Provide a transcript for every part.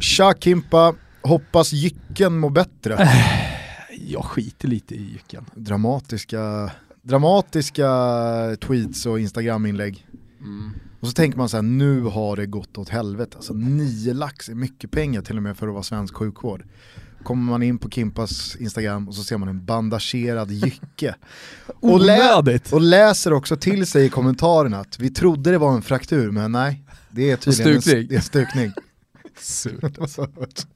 Tja Kimpa, hoppas Jycken mår bättre. Jag skiter lite i Jycken. Dramatiska, dramatiska tweets och Instagram-inlägg. Mm. Och så tänker man så här, nu har det gått åt helvete. Alltså nio lax är mycket pengar till och med för att vara svensk sjukvård. Kommer man in på Kimpas Instagram och så ser man en bandagerad jycke. Och, lä och läser också till sig i kommentarerna att vi trodde det var en fraktur men nej, det är tydligen en, stukning. en stukning. Surt.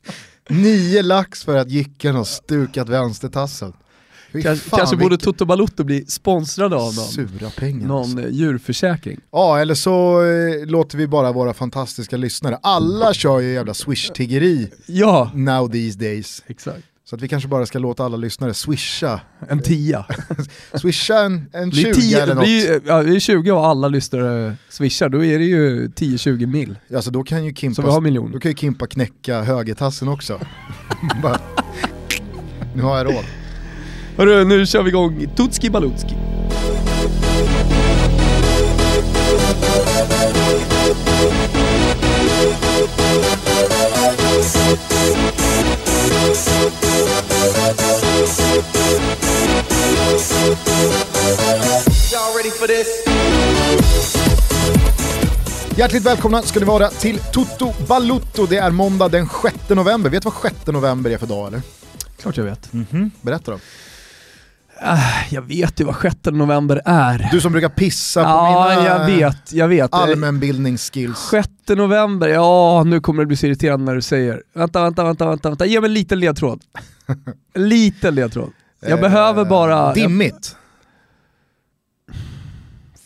Nio lax för att jycken har stukat vänstertassen. Kanske, kanske borde Toto Balotto bli sponsrade av någon, Sura pengar. alltså. någon eh, djurförsäkring. Ja, eller så eh, låter vi bara våra fantastiska lyssnare. Alla kör ju jävla swish-tiggeri Ja, now these days. exakt. Så att vi kanske bara ska låta alla lyssnare swisha. En tia. Swisha en, en Det blir, 20 tio, eller något. blir, ja, det är 20 och alla lyssnare swishar, då är det ju 10-20 mil. Alltså då kan ju Så vi har Kimpa, miljoner. då kan ju Kimpa knäcka högertassen också. bara, nu har jag råd. Hörru, nu kör vi igång Tutski Balutski. Hjärtligt välkomna ska ni vara till Toto Balutto. Det är måndag den 6 november. Vet du vad 6 november är för dag eller? Klart jag vet. Berätta då. Äh, jag vet ju vad 6 november är. Du som brukar pissa på ja, mina jag vet, jag vet. allmänbildningsskills. 6 november, ja nu kommer det bli så irriterande när du säger vänta, vänta, vänta, vänta, vänta. ge mig en liten ledtråd. En liten ledtråd. Jag behöver bara... Eh, Dimmigt.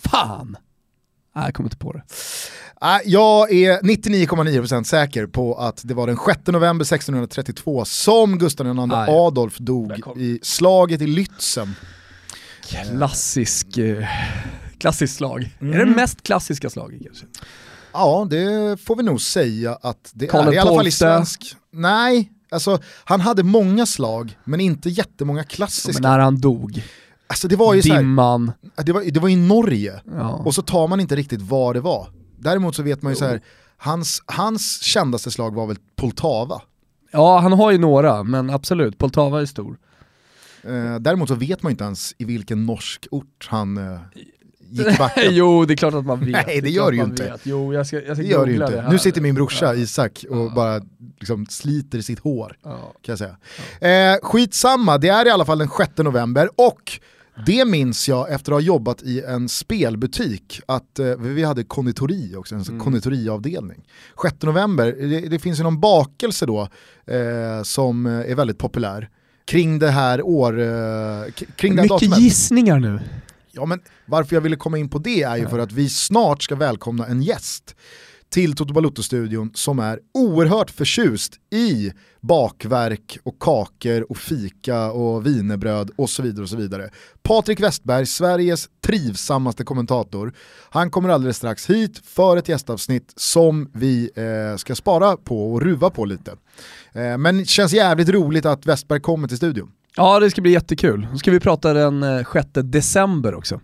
Fan! Nej, jag kommer inte på det. Nej, Jag är 99,9% säker på att det var den 6 november 1632 som Gustav II. Adolf dog i slaget i Lützen. Klassisk, eh, klassiskt slag. Mm. Är det mest klassiska slaget kanske? Ja, det får vi nog säga att det Karl är. I alla fall i svensk. Nej, alltså han hade många slag men inte jättemånga Men klassiska. när han dog, Alltså det var ju så här, dimman. det var, det var i Norge Ja. och så tar man inte riktigt vad det var. Däremot så vet man ju så här, hans, hans kändaste slag var väl Poltava. ja, han har ju några, men absolut, Poltava är stor. Eh, däremot så vet man ju inte ens i vilken norsk ort han eh, gick backen. jo, det är klart att man vet. Nej, det är gör det ju inte. Vet. Jo, jag ska, jag ska Det gör det ju inte. här. Nu sitter min brorsa Ja. Isak och Ja. bara liksom sliter sitt hår. Ja. Kan jag säga. Eh, skitsamma, det är i alla fall den 6 november och det minns jag efter att ha jobbat i en spelbutik, att eh, vi hade konditori också, en Mm. konditoriavdelning. 6 november, det, det finns ju någon bakelse då eh, som eh, är väldigt populär kring det här år, eh, kring Mycket datumet. gissningar nu. Ja, men varför jag ville komma in på det är ju för att vi snart ska välkomna en gäst till Toto Balutto-studion som är oerhört förtjust i bakverk och kakor och fika och vinerbröd och så vidare. och så vidare. Patrik Westberg, Sveriges trivsammaste kommentator. Han kommer alldeles strax hit för ett gästavsnitt som vi eh, ska spara på och ruva på lite. Eh, men det känns jävligt roligt att Westberg kommer till studion. Ja, det ska bli jättekul. Nu ska vi prata den eh, 6 december också.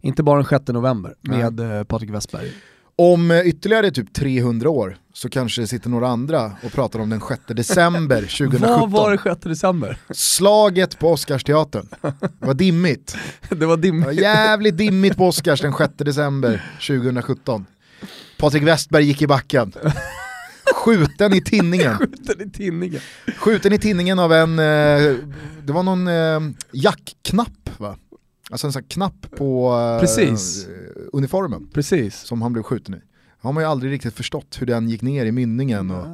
Inte bara den 6 november med eh, Patrik Westberg. Om eh, ytterligare typ 300 år så kanske det sitter några andra och pratar om den 6 december 2017. Vad var det 6 december? Slaget på Oscarsteatern. Det var dimmigt. det var Det dimmigt. var jävligt dimmigt på Oscars den 6 december 2017. Patrik Westberg gick i backen. Skjuten i tinningen. Skjuten i tinningen. Skjuten i tinningen av en, eh, det var någon eh, jackknapp va? Alltså en sån knapp på eh, Precis. uniformen Precis. som han blev skjuten i. Har man ju aldrig riktigt förstått hur den gick ner i mynningen och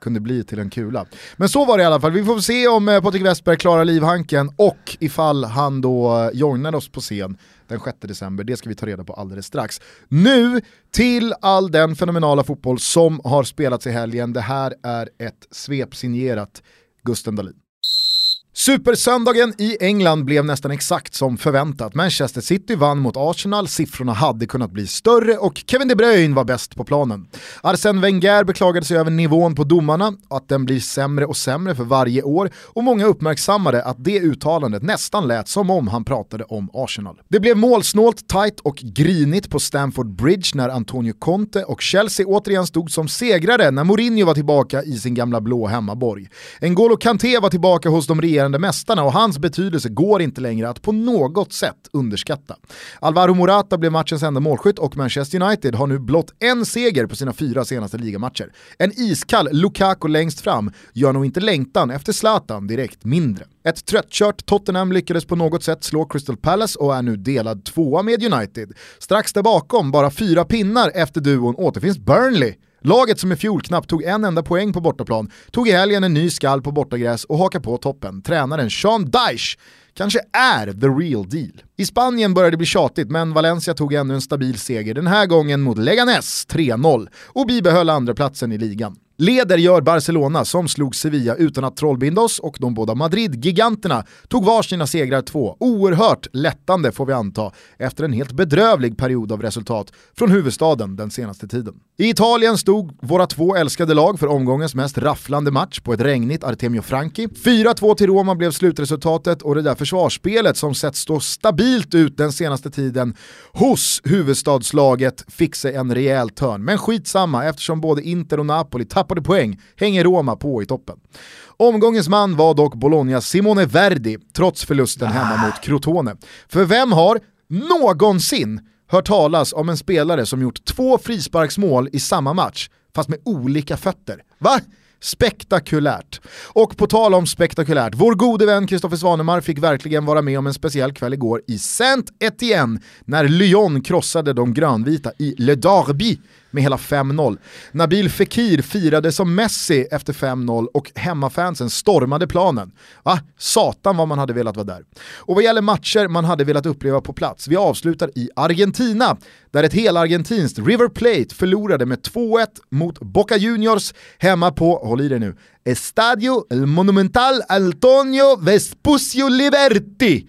kunde bli till en kula. Men så var det i alla fall, vi får se om eh, Patrik Westberg klarar livhanken och ifall han då eh, joinar oss på scen den 6 december, det ska vi ta reda på alldeles strax. Nu till all den fenomenala fotboll som har spelats i helgen, det här är ett svep signerat Gusten Dahlin. Supersöndagen i England blev nästan exakt som förväntat. Manchester City vann mot Arsenal, siffrorna hade kunnat bli större och Kevin De Bruyne var bäst på planen. Arsène Wenger beklagade sig över nivån på domarna, att den blir sämre och sämre för varje år och många uppmärksammade att det uttalandet nästan lät som om han pratade om Arsenal. Det blev målsnålt, tight och grinigt på Stamford Bridge när Antonio Conte och Chelsea återigen stod som segrare när Mourinho var tillbaka i sin gamla blå hemmaborg. N'Golo Kanté var tillbaka hos de regerande regerande mästarna och hans betydelse går inte längre att på något sätt underskatta. Alvaro Morata blev matchens enda målskytt och Manchester United har nu blott en seger på sina fyra senaste ligamatcher. En iskall Lukaku längst fram gör nog inte längtan efter Zlatan direkt mindre. Ett tröttkört Tottenham lyckades på något sätt slå Crystal Palace och är nu delad tvåa med United. Strax där bakom, bara fyra pinnar efter duon, återfinns Burnley Laget som i fjol knappt tog en enda poäng på bortaplan tog i helgen en ny skall på bortagräs och hakar på toppen. Tränaren Sean Dyche kanske är the real deal. I Spanien började det bli tjatigt men Valencia tog ännu en stabil seger, den här gången mot Leganes 3-0 och bibehöll andra platsen i ligan. Leder gör Barcelona som slog Sevilla utan att trollbinda oss och de båda Madrid-giganterna tog varsina segrar två. Oerhört lättande får vi anta efter en helt bedrövlig period av resultat från huvudstaden den senaste tiden. I Italien stod våra två älskade lag för omgångens mest rafflande match på ett regnigt Artemio Franchi. 4-2 till Roma blev slutresultatet och det där försvarsspelet som sett stå stabilt ut den senaste tiden hos huvudstadslaget fick sig en rejäl törn. Men skitsamma eftersom både Inter och Napoli tappade poäng hänger Roma på i toppen. Omgångens man var dock Bolognas Simone Verdi, trots förlusten hemma mot Crotone. För vem har någonsin hört talas om en spelare som gjort två frisparksmål i samma match, fast med olika fötter? Va? Spektakulärt. Och på tal om spektakulärt, vår gode vän Kristoffer Svanemar fick verkligen vara med om en speciell kväll igår i Saint-Étienne när Lyon krossade de grönvita i Le Derby med hela 5-0. Nabil Fekir firade som Messi efter 5-0 och hemmafansen stormade planen. Va? Satan vad man hade velat vara där. Och vad gäller matcher man hade velat uppleva på plats, vi avslutar i Argentina, där ett helargentinskt River Plate förlorade med 2-1 mot Boca Juniors hemma på, håll i dig nu, Estadio El Monumental Antonio Vespucio Liberti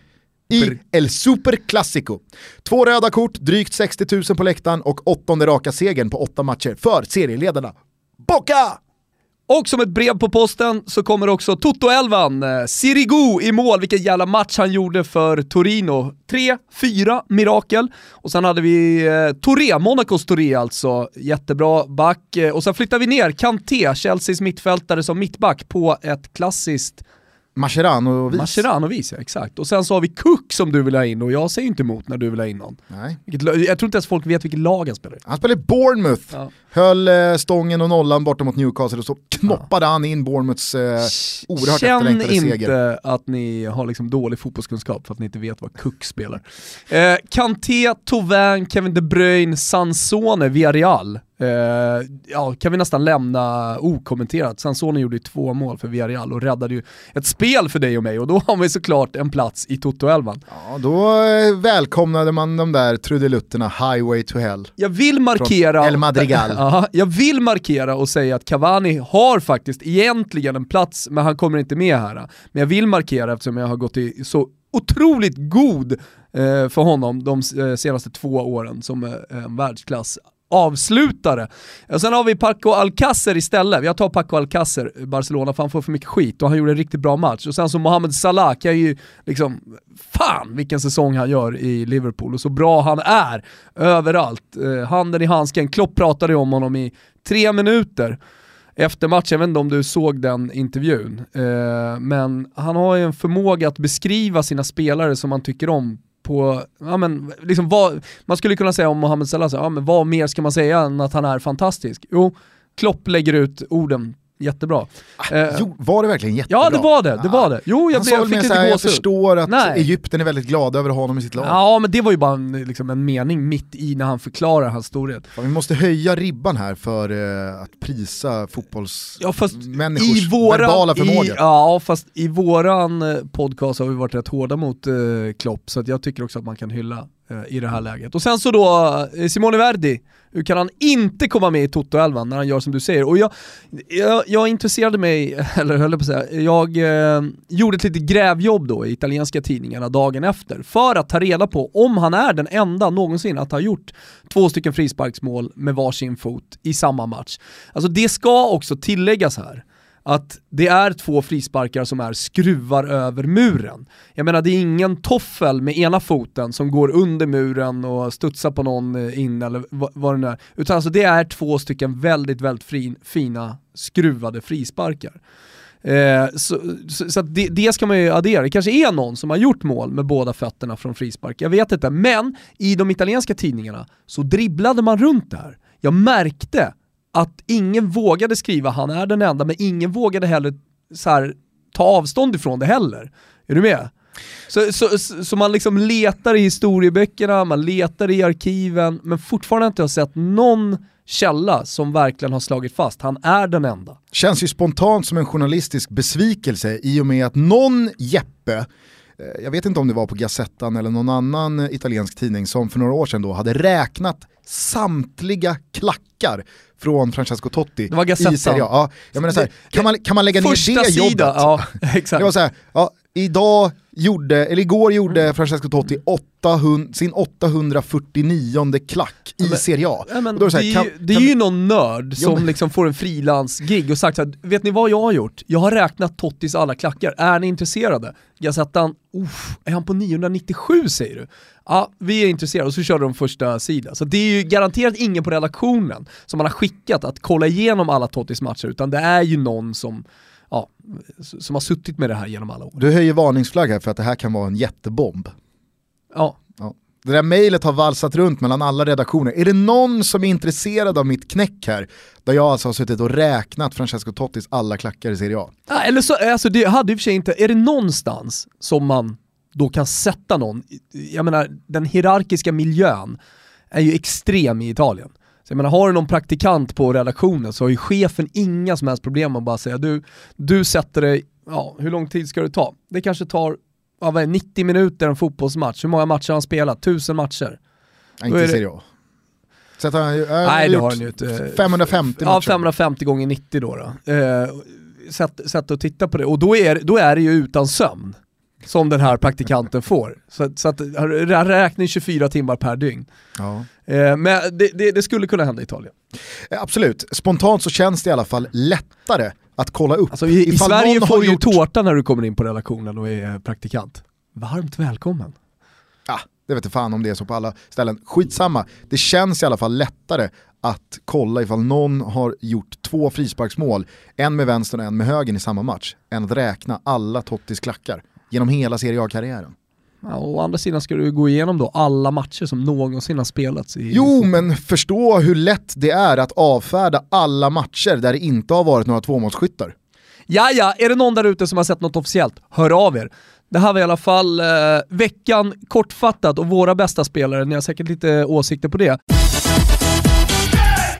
i El Super Clasico. Två röda kort, drygt 60 000 på läktaren och åttonde raka segern på åtta matcher för serieledarna. Boca! Och som ett brev på posten så kommer också Toto-elvan, eh, Sirigu i mål, vilken jävla match han gjorde för Torino. 3-4 mirakel. Och sen hade vi eh, Touré, Monacos Touré alltså, jättebra back. Eh, och sen flyttar vi ner Kanté, Chelseas mittfältare som mittback på ett klassiskt Mascherano-vis. Mascherano-vis, ja exakt. Och sen så har vi Cook som du vill ha in och jag säger inte emot när du vill ha in någon. Nej. Vilket, jag tror inte ens folk vet vilket lag han spelar i. Han spelar i Bournemouth, ja. höll eh, stången och nollan borta mot Newcastle och så knoppade ja. han in Bournemouths eh, oerhört Känn efterlängtade seger. Känn inte att ni har liksom dålig fotbollskunskap för att ni inte vet vad Cook spelar. Eh, Kanté, Tauvin, Kevin De Bruyne, Sansone, Villarreal. Uh, ja, kan vi nästan lämna okommenterat. Sansone gjorde ju två mål för Villarreal och räddade ju ett spel för dig och mig och då har vi såklart en plats i Toto-elvan. Ja, då eh, välkomnade man de där trudelutterna Highway to Hell. Jag vill markera... El Madrigal. ja, jag vill markera och säga att Cavani har faktiskt egentligen en plats, men han kommer inte med här. Men jag vill markera eftersom jag har gått i så otroligt god eh, för honom de senaste två åren som en världsklass avslutare. Och sen har vi Paco Alcacer istället. Jag tar Paco Alcacer, Barcelona, för han får för mycket skit och han gjorde en riktigt bra match. Och sen så Mohamed Salah kan ju liksom, fan vilken säsong han gör i Liverpool och så bra han är överallt. Eh, handen i handsken, Klopp pratade om honom i tre minuter efter matchen, jag vet inte om du såg den intervjun, eh, men han har ju en förmåga att beskriva sina spelare som man tycker om på, ja men, liksom vad, man skulle kunna säga om Mohamed Salah, ja men vad mer ska man säga än att han är fantastisk? Jo, Klopp lägger ut orden jättebra. Ah, eh, jo, var det verkligen jättebra? Ja det var det, det var det. Jo, jag, blev, jag fick lite gåshud. Jag förstår att Nej. Egypten är väldigt glada över honom i sitt lag. Ja men det var ju bara en, liksom en mening mitt i när han förklarar hans storhet. Ja, vi måste höja ribban här för uh, att prisa fotbollsmänniskors ja, våra, verbala förmåga. I, ja fast i våran eh, podcast har vi varit rätt hårda mot uh, Klopp så att jag tycker också att man kan hylla i det här läget. Och sen så då, Simone Verdi, hur kan han inte komma med i Toto-elvan när han gör som du säger? Och jag, jag, jag intresserade mig, eller höll jag på att säga, jag eh, gjorde ett litet grävjobb då i italienska tidningarna dagen efter för att ta reda på om han är den enda någonsin att ha gjort två stycken frisparksmål med varsin fot i samma match. Alltså det ska också tilläggas här att det är två frisparkar som är skruvar över muren. Jag menar det är ingen toffel med ena foten som går under muren och studsar på någon eh, in eller vad det nu är. Utan alltså det är två stycken väldigt, väldigt fin, fina skruvade frisparkar. Eh, så, så, så det, det, ska man ju addera. Det kanske är någon som har gjort mål med båda fötterna från frispark, jag vet inte. Men i de italienska tidningarna så dribblade man runt det här. Jag märkte att ingen vågade skriva han är den enda, men ingen vågade heller så här, ta avstånd ifrån det heller. Är du med? Så, så, så, man liksom letar i historieböckerna, man letar i arkiven, men fortfarande inte har sett någon källa som verkligen har slagit fast, han är den enda. Känns ju spontant som en journalistisk besvikelse i och med att någon Jeppe, eh, jag vet inte om det var på Gazettan eller någon annan italiensk tidning som för några år sedan då hade räknat samtliga klackar från Francesco Totti det var i Serie A. Ja, jag menar så här, kan, man, kan man lägga ner det sida, jobbet? Ja, exakt. Det var så här, ja, idag gjorde, eller igår gjorde. Francesco Totti 800, sin 849 klack i men, Serie A. Ja, men, det, här, är, kan, det är ju någon nörd som men, liksom får en frilansgig och sagt att vet ni vad jag har gjort? Jag har räknat Tottis alla klackar, är ni intresserade? Gazettan, är han på 997 säger du? Ja, vi är intresserade och så körde de första sidan. Så det är ju garanterat ingen på redaktionen som man har skickat att kolla igenom alla Tottis matcher, utan det är ju någon som ja, som har suttit med det här genom alla år. Du höjer varningsflagg här för att det här kan vara en jättebomb. Ja. ja. Det där mejlet har valsat runt mellan alla redaktioner. Är det någon som är intresserad av mitt knäck här? Där jag alltså har suttit och räknat Francesco Tottis alla klackar i Serie A. Ja, eller så, alltså det hade i och för sig inte, är det någonstans som man då kan sätta någon, jag menar den hierarkiska miljön är ju extrem i Italien. Så jag menar, har du någon praktikant på redaktionen så har ju chefen inga som helst problem att bara säga du, du sätter dig, ja hur lång tid ska det ta? Det kanske tar ja, vad är, 90 minuter en fotbollsmatch, hur många matcher har han spelat? Tusen matcher? Ja, inte Serie A. Så han, äh, Nej det har han ju inte. 550 matcher. Ja 550 gånger 90 då. då. Eh, sätt, sätt att titta på det, och då är, då är det ju utan sömn som den här praktikanten får. Så, så att räkna 24 timmar per dygn. Ja. Eh, men det, det, det, skulle kunna hända i Italien. Eh, absolut, spontant så känns det i alla fall lättare att kolla upp. Alltså, I, i Sverige får du gjort... ju tårta när du kommer in på redaktionen och är praktikant. Varmt välkommen. Ja, det vet jag fan om det är så på alla ställen. Skitsamma, det känns i alla fall lättare att kolla ifall någon har gjort två frisparksmål, en med vänstern och en med högern i samma match, än att räkna alla Tottis klackar genom hela Serie A-karriären. Ja, å andra sidan ska du gå igenom då alla matcher som någonsin har spelats. I... Jo, men förstå hur lätt det är att avfärda alla matcher där det inte har varit några tvåmålsskyttar. Ja, ja, är det någon där ute som har sett något officiellt, hör av er. Det här var i alla fall eh, veckan kortfattat och våra bästa spelare, ni har säkert lite åsikter på det.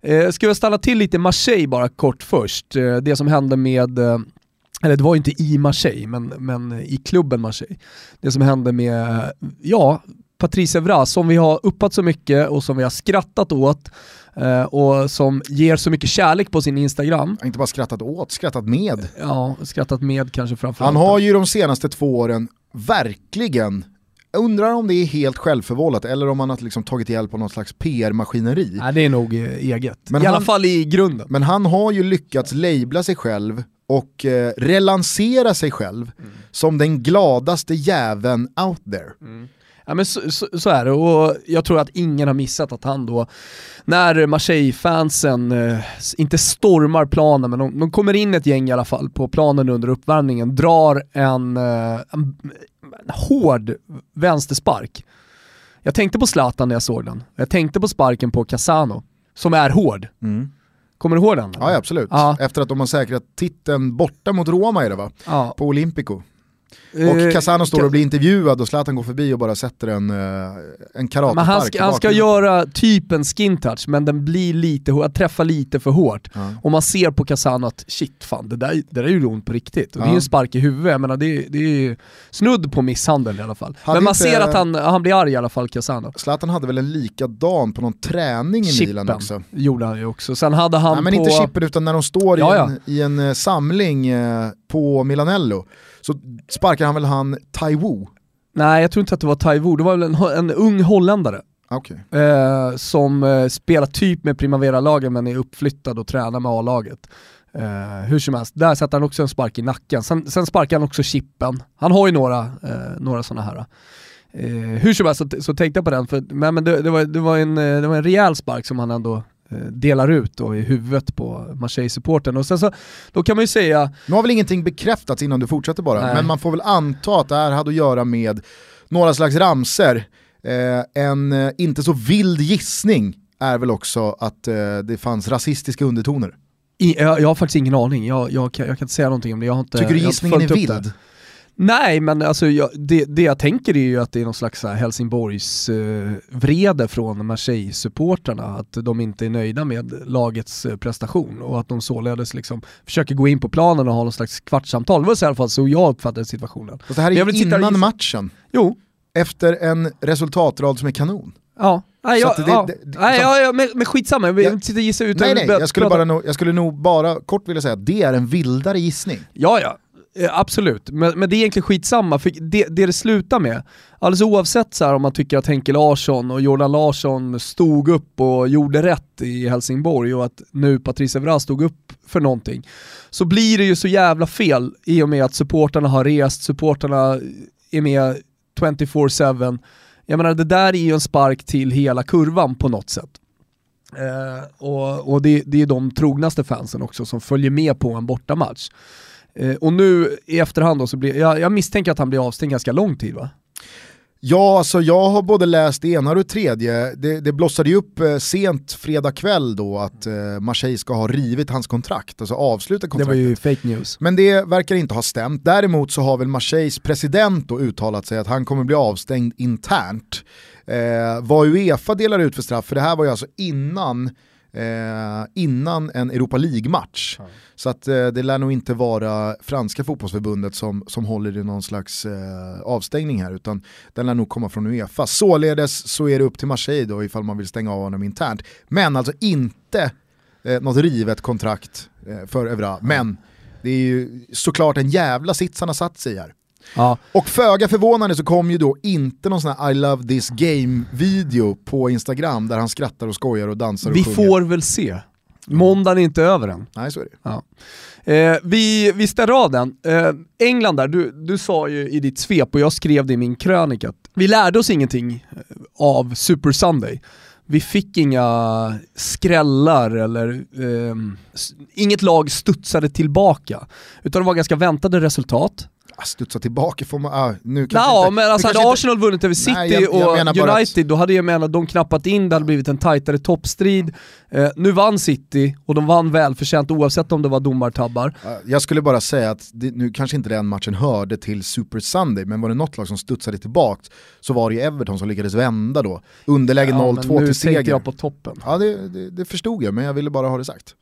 Eh, ska vi stanna till lite Marseille bara kort först. Eh, det som hände med eh, eller det var ju inte i Marseille, men, men i klubben Marseille. Det som hände med, ja, Patrice Evra som vi har uppat så mycket och som vi har skrattat åt eh, och som ger så mycket kärlek på sin Instagram. Inte bara skrattat åt, skrattat med. Ja, skrattat med kanske framförallt. Han har ju de senaste två åren verkligen jag undrar om det är helt självförvållat eller om han har liksom tagit hjälp av något slags PR-maskineri. Nej, det är nog eh, eget. Men I han, alla fall i grunden. Men han har ju lyckats labla sig själv och eh, relansera sig själv mm. som den gladaste jäveln out there. Mm. Ja men så, så, så, är det och jag tror att ingen har missat att han då, när Marseille-fansen, eh, inte stormar planen, men de, de, kommer in ett gäng i alla fall på planen under uppvärmningen, drar en, eh, en, en hård vänsterspark. Jag tänkte på Zlatan när jag såg den, jag tänkte på sparken på Casano, som är hård. Mm. Kommer du ihåg den? Ja absolut, ja. efter att de har säkrat titeln borta mot Roma är det va? Ja. På Olympico. Och Eh, Casano står och blir intervjuad och Zlatan går förbi och bara sätter en, eh, en karatespark Men han ska, han ska göra typ en skin touch, men den blir lite, träffar lite för hårt. Ja. Och man ser på Casano att shit fan, det där, det där är ju ont på riktigt. Och Det är Ja. ju en spark i huvudet, jag menar, det, är- det är ju snudd på misshandel i alla fall. Hade men man inte- ser att han, han blir arg i alla fall, Casano. Zlatan hade väl en likadan på någon träning i Milan Chippen också. gjorde han ju också. Sen hade han Nej men på... inte chippen utan när de står Ja, i, ja. en, i en eh, samling på Milanello så sparkar han väl han Taiwo. Nej jag tror inte att det var Taiwo, det var väl en, en ung holländare. Okej. Eh, som eh, spelar typ med Primavera-lagen men är uppflyttad och tränar med A-laget. Eh, hur som helst, där sätter han också en spark i nacken. Sen, sen sparkar han också chippen. Han har ju några, eh, några sådana här. Eh, hur som helst så, så tänkte jag på den, för men, men det, det, var, det, var en, eh, det var en rejäl spark som han ändå delar ut då i huvudet på Marseille-supporten. Och sen så, då kan man ju säga, Nu har väl ingenting bekräftats innan du fortsätter bara, Nej. men man får väl anta att det här hade att göra med några slags ramser. Eh, en eh, inte så vild gissning är väl också att eh, det fanns rasistiska undertoner. i, jag, jag har faktiskt ingen aning, jag, jag, kan, jag kan inte säga någonting om det. Jag har inte, Tycker du jag gissningen är upp det. Nej men alltså jag, det, det jag tänker är ju att det är någon slags Helsingborgs eh, vrede från Marseille-supportrarna, att de inte är nöjda med lagets eh, prestation och att de således liksom försöker gå in på planen och ha någon slags kvartssamtal. Det var så i alla fall så jag uppfattade situationen. Fast det här är ju och innan gissa- matchen, Jo, efter en resultatrad som är kanon. ja. Nej, jag, det- ja. det- det- nej, ja, ja men, men skitsamma, jag vill inte sitta och gissa ut. Nej nej, jag skulle, bara nog, jag skulle nog bara kort vilja säga att det är en vildare gissning. Ja, ja. Eh, absolut, men, men det är egentligen skitsamma, för det det, det slutar med, alldeles oavsett så här, om man tycker att Henke Larsson och Jordan Larsson stod upp och gjorde rätt i Helsingborg och att nu Patrice Evra stod upp för någonting, så blir det ju så jävla fel i och med att supporterna har rest, supporterna är med 24-7. Jag menar det där är ju en spark till hela kurvan på något sätt. Eh, och och det, det är de trognaste fansen också som följer med på en bortamatch. Eh, och nu i efterhand då så blir, jag, jag misstänker att han blir avstängd ganska lång tid va? Ja, alltså jag har både läst det ena och det tredje. Det, det blossade ju upp eh, sent fredag kväll då att eh, Marseille ska ha rivit hans kontrakt, alltså avslutat Det kontraktet. var ju fake news. Men det verkar inte ha stämt. Däremot så har väl Marseilles president då uttalat sig att han kommer bli avstängd internt. Eh, vad Uefa delar ut för straff, för det här var ju alltså innan, eh, innan en Europa League-match. Så att eh, det lär nog inte vara franska fotbollsförbundet som, som håller i någon slags eh, avstängning här, utan den lär nog komma från Uefa. Således så är det upp till Marseille då ifall man vill stänga av honom internt. Men alltså inte eh, något rivet kontrakt eh, för Evra. Men det är ju såklart en jävla sits han har satt sig här. Ja. Och föga förvånande så kom ju då inte någon sån här I love this game-video på Instagram där han skrattar och skojar och dansar och Vi sjunger. får väl se. Måndagen är inte över än. Nej så är det. Ja. Eh, vi, vi ställer av den. Eh, England där, du, du sa ju i ditt svep och jag skrev det i min krönika vi lärde oss ingenting eh, av Super Sunday. Vi fick inga skrällar eller s- inget lag studsade tillbaka. Utan det var ganska väntade resultat. Ah, Studsa tillbaka får man, ah, nu kanske Ja, inte, men alltså nu hade Arsenal vunnit över City Nej, jag- jag och bara att- United, då hade jag menat att de knappat in, det hade blivit en tajtare toppstrid. Eh, nu vann City, och de vann välförtjänt oavsett om det var domartabbar. Ja, Jag skulle bara säga att det, nu kanske inte den matchen hörde till Super Sunday, men var det något lag som studsade tillbaka så var det ju Everton som lyckades vända då. Underläge Ja, men 0-2 nu till tänkte seger. jag på toppen. Ja det, det, det förstod jag, men jag ville bara ha det sagt.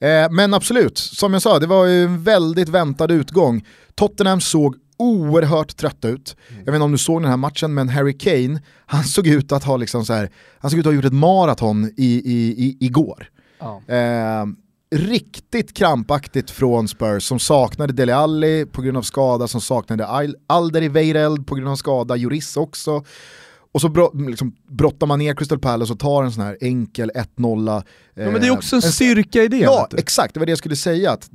Eh, men absolut, som jag sa, det var ju en väldigt väntad utgång. Tottenham såg oerhört trötta ut. Jag vet inte om du såg den här matchen, men Harry Kane, han såg ut att ha liksom så här, han såg ut att ha gjort ett maraton i, i, i, igår. Ja. Eh, riktigt krampaktigt från Spurs som saknade Dele Alli på grund av skada, som saknade Al- Alderweireld på grund av skada, Juris också. Och så bro, liksom, brottar man ner Crystal Palace och tar en sån här enkel 1-0. Eh, Ja, men det är också en en- styrka i det. Ja, exakt, det var det jag skulle säga. Att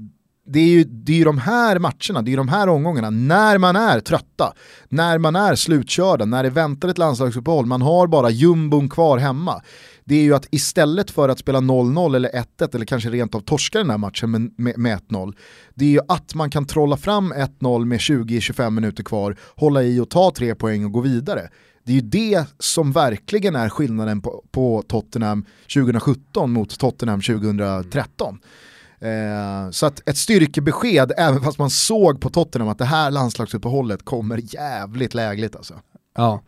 det är ju det är de här matcherna, det är de här omgångarna, när man är trötta, när man är slutkörda, när det väntar ett landslagsuppehåll, man har bara jumbon kvar hemma. Det är ju att istället för att spela 0-0 eller 1-1 eller kanske rent av torska den här matchen med, med, med 1-0, det är ju att man kan trolla fram 1-0 med 20-25 minuter kvar, hålla i och ta tre poäng och gå vidare. Det är ju det som verkligen är skillnaden på, på Tottenham 2017 mot Tottenham 2013. Eh, så att ett styrkebesked, även fast man såg på Tottenham att det här landslagsuppehållet kommer jävligt lägligt alltså. Ja.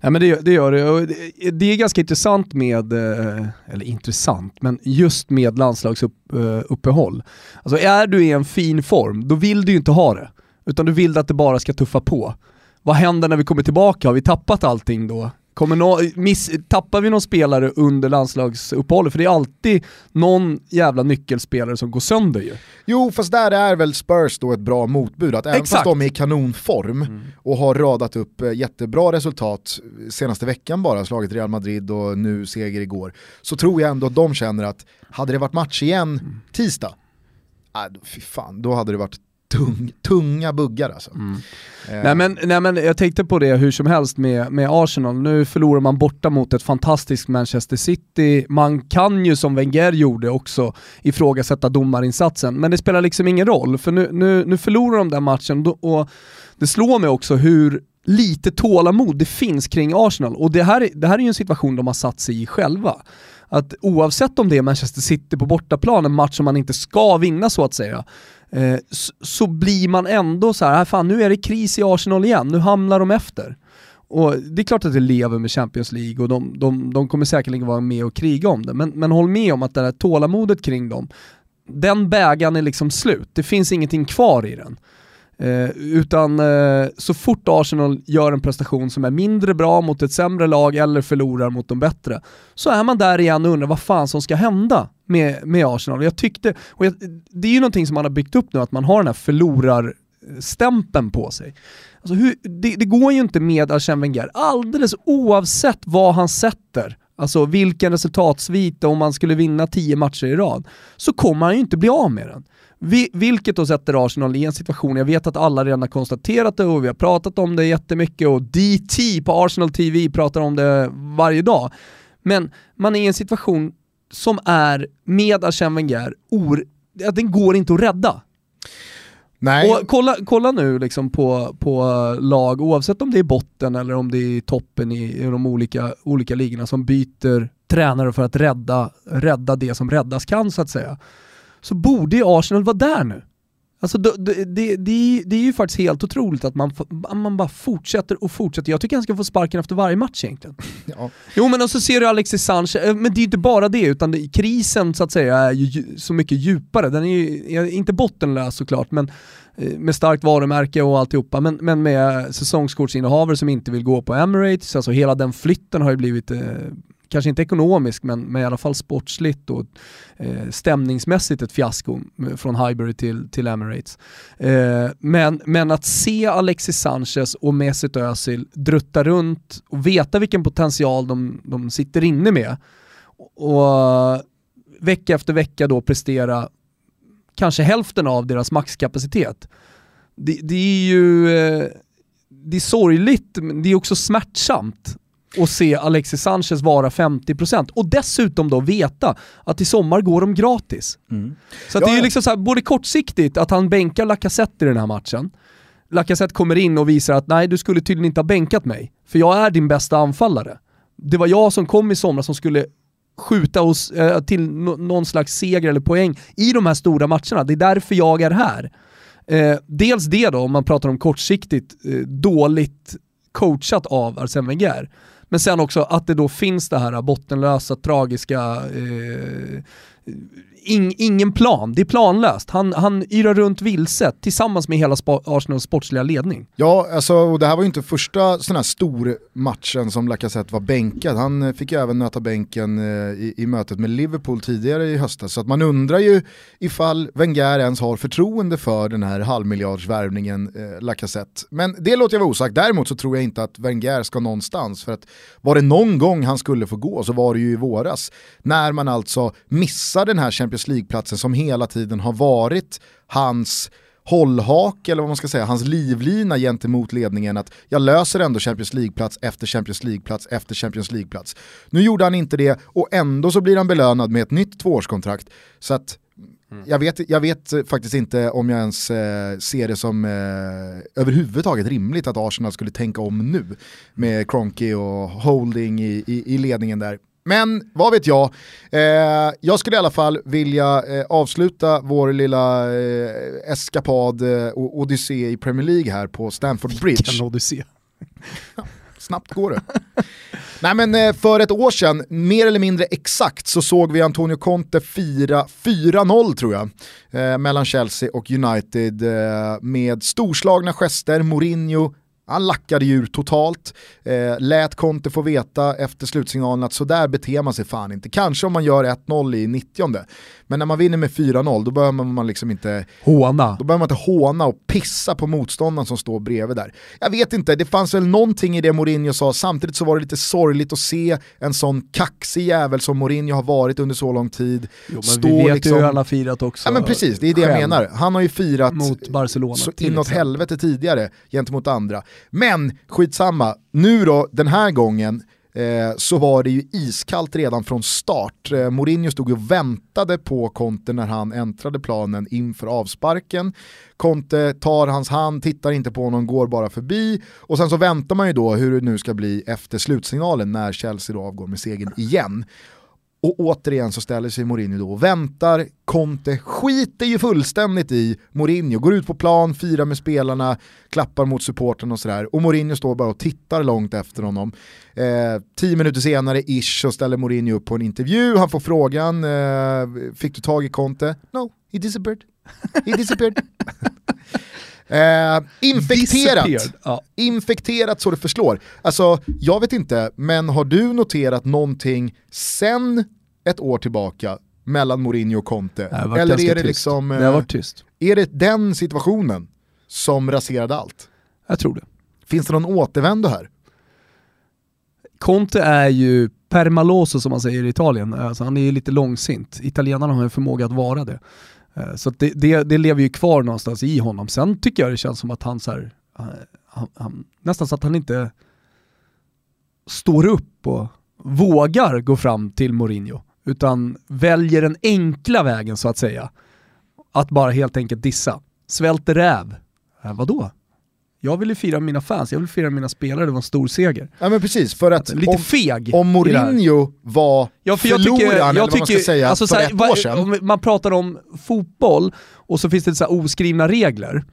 Nej men det, det gör det. Det är ganska intressant med, eh, eller intressant, men just med landslagsuppehåll. Eh, alltså är du i en fin form, då vill du ju inte ha det. Utan du vill att det bara ska tuffa på. Vad händer när vi kommer tillbaka? Har vi tappat allting då? Kommer no miss, tappar vi någon spelare under landslagsuppehållet? För det är alltid någon jävla nyckelspelare som går sönder ju. Jo, fast där är väl Spurs då ett bra motbud. Att även Exakt. fast de är i kanonform mm. och har radat upp eh, jättebra resultat senaste veckan bara, slagit Real Madrid och nu seger igår, så tror jag ändå att de känner att hade det varit match igen mm. tisdag, äh, fy fan, då hade det varit tung, tunga buggar alltså. Mm. Eh. Nej, men, nej men jag tänkte på det hur som helst med, med Arsenal, nu förlorar man borta mot ett fantastiskt Manchester City, man kan ju som Wenger gjorde också ifrågasätta domarinsatsen, men det spelar liksom ingen roll, för nu, nu, nu förlorar de den matchen och det slår mig också hur lite tålamod det finns kring Arsenal och det här, det här är ju en situation de har satt sig i själva att oavsett om det är Manchester City på bortaplan, en match som man inte ska vinna så att säga, eh, så, så, blir man ändå så här, äh, fan nu är det kris i Arsenal igen, nu hamnar de efter. Och det är klart att det lever med Champions League och de, de, de kommer säkerligen vara med och kriga om det, men, men håll med om att det här tålamodet kring dem, den bägaren är liksom slut, det finns ingenting kvar i den. Eh, utan eh, så fort Arsenal gör en prestation som är mindre bra mot ett sämre lag eller förlorar mot de bättre, så är man där igen och undrar vad fan som ska hända med, med Arsenal. Jag tyckte, och jag, det är ju någonting som man har byggt upp nu, att man har den här förlorarstämpeln på sig. Alltså hur, det, det, går ju inte med Arsène Wenger, alldeles oavsett vad han sätter, alltså vilken resultatsvit om man skulle vinna tio matcher i rad, så kommer han ju inte bli av med den. Vi, vilket då sätter Arsenal i en situation, jag vet att alla redan har konstaterat det och vi har pratat om det jättemycket och DT på Arsenal TV pratar om det varje dag. Men man är i en situation som är med Arsène Wenger, or, den går inte att rädda. Nej. Och kolla, kolla nu liksom på, på lag, oavsett om det är botten eller om det är toppen i, i de olika, olika ligorna som byter tränare för att rädda, rädda det som räddas kan så att säga så borde ju Arsenal vara där nu. Alltså det, det, det, det, är ju faktiskt helt otroligt att man, man bara fortsätter och fortsätter. Jag tycker han ska få sparken efter varje match egentligen. Ja. Jo men och så ser du Alexis Sanchez, eh, men det är ju inte bara det, utan det, krisen så att säga är ju så mycket djupare. Den är ju inte bottenlös såklart, men eh, med starkt varumärke och alltihopa, men, men med säsongskortsinnehavare som inte vill gå på Emirates, alltså hela den flytten har ju blivit eh, kanske inte ekonomisk men, men i alla fall sportsligt och eh, stämningsmässigt ett fiasko från Highbury till, till Emirates. Eh, men, men att se Alexis Sanchez och Mesut Özil drutta runt och veta vilken potential de, de sitter inne med och vecka efter vecka då prestera kanske hälften av deras maxkapacitet. Det, det är ju eh, det är sorgligt, men det är också smärtsamt och se Alexis Sanchez vara 50% och dessutom då veta att i sommar går de gratis. Mm. Så ja, det är ju liksom så här, både kortsiktigt att han bänkar Lacazette i den här matchen, Lacazette kommer in och visar att nej, du skulle tydligen inte ha bänkat mig, för jag är din bästa anfallare. Det var jag som kom i somras som skulle skjuta oss eh, till någon slags seger eller poäng i de här stora matcherna. Det är därför jag är här. Eh, dels det då, om man pratar om kortsiktigt eh, dåligt coachat av Arsene Wenger. Men sen också att det då finns det här bottenlösa, tragiska eh, in, ingen plan, det är planlöst. Han, han yrar runt vilset tillsammans med hela Arsenals sportsliga ledning. Ja, alltså, och det här var ju inte första sån här stor matchen som Lacazette var bänkad. Han eh, fick ju även nöta bänken eh, i, i, mötet med Liverpool tidigare i höstas. Så att man undrar ju ifall Wenger ens har förtroende för den här halvmiljardsvärvningen eh, Lacazette. Men det låter jag vara osagt. Däremot så tror jag inte att Wenger ska någonstans. För att var det någon gång han skulle få gå så var det ju i våras. När man alltså missar den här Champions Champions League-platsen som hela tiden har varit hans hållhake eller vad man ska säga, hans livlina gentemot ledningen att jag löser ändå Champions League-plats efter Champions League-plats efter Champions League-plats. Nu gjorde han inte det och ändå så blir han belönad med ett nytt tvåårskontrakt. Så att mm. jag, vet, jag vet faktiskt inte om jag ens eh, ser det som eh, överhuvudtaget rimligt att Arsenal skulle tänka om nu med Cronky och Holding i, i, i ledningen där. Men vad vet jag, eh, jag skulle i alla fall vilja eh, avsluta vår lilla eh, eskapad eh, och odyssé i Premier League här på Stamford Bridge. Vilken odyssé. Snabbt går det. Nej men eh, för ett år sedan, mer eller mindre exakt, så såg vi Antonio Conte fira 4-0 tror jag, eh, mellan Chelsea och United eh, med storslagna gester, Mourinho han lackade ju totalt, eh, lät Conte få veta efter slutsignalen att sådär beter man sig fan inte. Kanske om man gör 1-0 i 90 men när man vinner med 4-0 då behöver man liksom inte håna. Då behöver man inte håna och pissa på motståndaren som står bredvid där. Jag vet inte, det fanns väl någonting i det Mourinho sa, samtidigt så var det lite sorgligt att se en sån kaxig jävel som Mourinho har varit under så lång tid. Jo, men stå vi vet liksom... ju hur han har firat också. Ja men precis, det är det jag menar. Han har ju firat mot Barcelona så inåt helvete tidigare gentemot andra. Men skitsamma, nu då den här gången eh, så var det ju iskallt redan från start. Eh, Mourinho stod och väntade på Conte när han äntrade planen inför avsparken. Conte tar hans hand, tittar inte på honom, går bara förbi och sen så väntar man ju då hur det nu ska bli efter slutsignalen när Chelsea då avgår med segern igen. Och återigen så ställer sig Mourinho då och väntar, Conte skiter ju fullständigt i Mourinho, går ut på plan, firar med spelarna, klappar mot supporten och sådär. Och Mourinho står bara och tittar långt efter honom. Eh, tio minuter senare ish så ställer Mourinho upp på en intervju, han får frågan, eh, fick du tag i Conte? No, he disappeared. He disappeared. Eh, infekterat. Ja. infekterat så det förslår. Alltså, jag vet inte, men har du noterat någonting sen ett år tillbaka mellan Mourinho och Conte? Eller är det tyst. liksom... Eh, det har varit tyst. Är det den situationen som raserade allt? Jag tror det. Finns det någon återvändo här? Conte är ju permaloso som man säger i Italien, alltså han är ju lite långsint. Italienarna har en förmåga att vara det. Eh, så det, det, det, lever ju kvar någonstans i honom. Sen tycker jag det känns som att han, så här, eh, han, han, nästan så att han inte står upp och vågar gå fram till Mourinho, utan väljer den enkla vägen så att säga. Att bara helt enkelt dissa. Svälter räv. Äh, vadå? Jag vill ju fira mina fans, jag vill fira mina spelare, det var en stor seger. Ja men precis, för att lite om, feg om Mourinho var ja, för jag förloraren, tycker, jag eller vad man ska säga, alltså, för ett år sedan. Man pratar om fotboll och så finns det så oskrivna regler.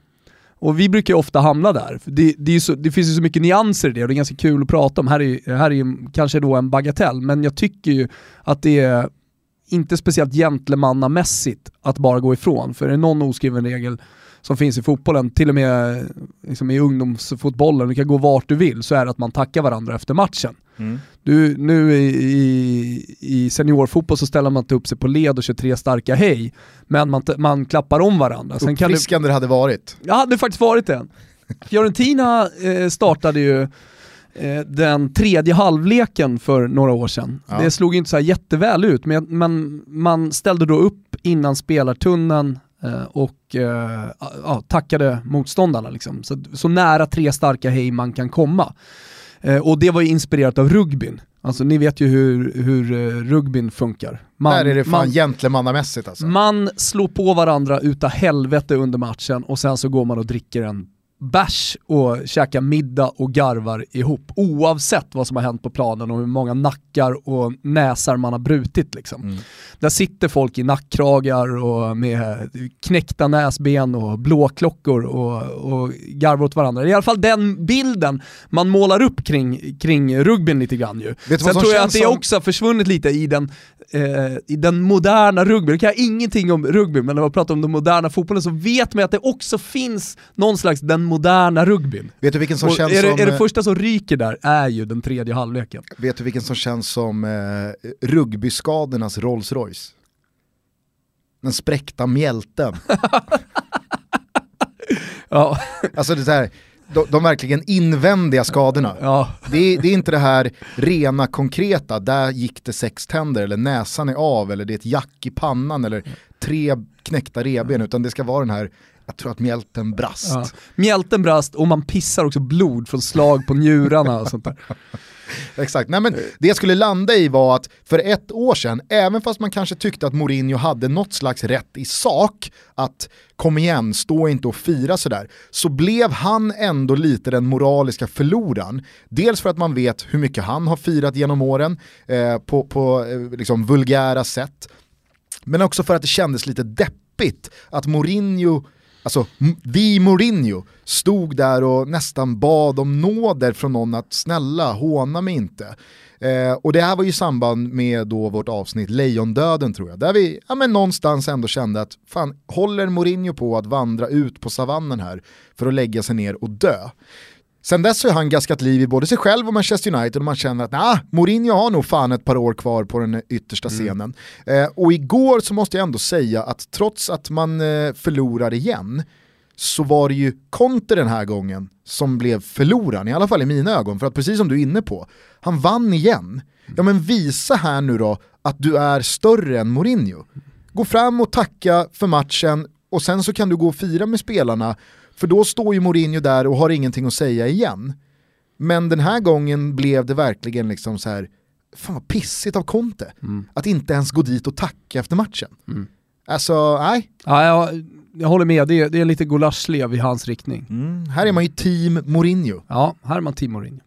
Och vi brukar ju ofta hamna där. Det, det, så, det, finns ju så mycket nyanser i det och det är ganska kul att prata om. Här är, här är kanske då en bagatell, men jag tycker ju att det är inte speciellt gentlemannamässigt att bara gå ifrån. För är det någon oskriven regel som finns i fotbollen, till och med liksom i ungdomsfotbollen, du kan gå vart du vill, så är det att man tackar varandra efter matchen. Mm. Du, nu i, i, i seniorfotboll så ställer man inte upp sig på led och kör tre starka hej, men man, man klappar om varandra. Sen Uppfriskande det hade varit. Ja, det hade faktiskt varit det. Fiorentina eh, startade ju eh, den tredje halvleken för några år sedan. Ja. Det slog inte så jätteväl ut, men, men man ställde då upp innan spelartunneln och uh, ja, tackade motståndarna. Liksom. Så, så nära tre starka hej man kan komma. Uh, och det var ju inspirerat av rugbyn. Alltså ni vet ju hur, hur uh, rugbyn funkar. Man, Där är det fan gentlemannamässigt alltså. Man slår på varandra utav helvete under matchen och sen så går man och dricker en bärs och käkar middag och garvar ihop oavsett vad som har hänt på planen och hur många nackar och näsar man har brutit. Liksom. Mm. Där sitter folk i nackkragar och med knäckta näsben och blåklockor och, och garvar åt varandra. Det är i alla fall den bilden man målar upp kring, kring rugbyn lite grann ju. Sen tror jag att det också har försvunnit lite i den eh, i den moderna rugbyn, kan jag ingenting om rugby, men när man pratar om den moderna fotbollen så vet man att det också finns någon slags den moderna rugbyn. Vet du vilken som Och känns är som... Det, är det första som ryker där är ju den tredje halvleken. Vet du vilken som känns som eh, rugbyskadornas Rolls Royce? Den spräckta mjälten. ja. Alltså det är här, de, de verkligen invändiga skadorna. Ja. Det, är, det är inte det här rena konkreta, där gick det sex tänder eller näsan är av eller det är ett jack i pannan eller tre knäckta reben utan det ska vara den här, jag tror att mjälten brast. Ja. Mjälten brast och man pissar också blod från slag på njurarna och sånt där. Exakt, Nej, men det jag skulle landa i var att för ett år sedan, även fast man kanske tyckte att Mourinho hade något slags rätt i sak, att kom igen, stå inte och fira sådär, så blev han ändå lite den moraliska förloraren. Dels för att man vet hur mycket han har firat genom åren eh, på, på eh, liksom vulgära sätt, men också för att det kändes lite deppigt att Mourinho alltså vi Mourinho, stod där och nästan bad om nåder från någon att snälla håna mig inte. Eh, och det här var ju i samband med då vårt avsnitt Lejondöden tror jag, där vi ja, men någonstans ändå kände att fan, håller Mourinho på att vandra ut på savannen här för att lägga sig ner och dö? Sen dess har han gaskat liv i både sig själv och Manchester United och man känner att nah, Mourinho har nog fan ett par år kvar på den yttersta mm. scenen. Eh, och igår så måste jag ändå säga att trots att man eh, förlorar igen så var det ju Conte den här gången som blev förloraren, i alla fall i mina ögon. För att precis som du är inne på, han vann igen. Ja men visa här nu då att du är större än Mourinho. Gå fram och tacka för matchen och sen så kan du gå och fira med spelarna för då står ju Mourinho där och har ingenting att säga igen. Men den här gången blev det verkligen liksom så här, fan vad pissigt av Conte. Mm. Att inte ens gå dit och tacka efter matchen. Mm. Alltså, nej. Ja, jag, jag håller med, det är, det är lite gulaschlev i hans riktning. Mm. Här är man ju team Mourinho. Ja, här är man team Mourinho.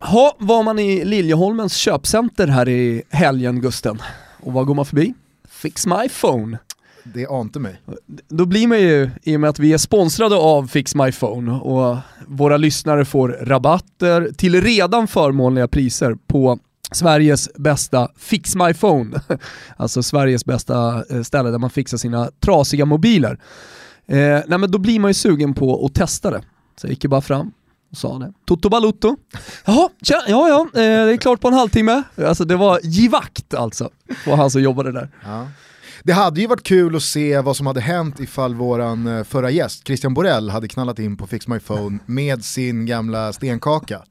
Ha, var man i Liljeholmens köpcenter här i helgen Gusten? Och vad går man förbi? Fix My Phone. Det ante mig. Då blir man ju, i och med att vi är sponsrade av Fix My Phone och våra lyssnare får rabatter till redan förmånliga priser på Sveriges bästa Fix My Phone, alltså Sveriges bästa eh, ställe där man fixar sina trasiga mobiler. Eh, nej men då blir man ju sugen på att testa det. Så jag gick ju bara fram och sa det. Toto Balutto. Jaha, tja, ja ja, eh, det är klart på en halvtimme. Alltså det var givakt alltså, på han som jobbade där. Ja. Det hade ju varit kul att se vad som hade hänt ifall våran eh, förra gäst, Christian Borell, hade knallat in på Fix My Phone med sin gamla stenkaka.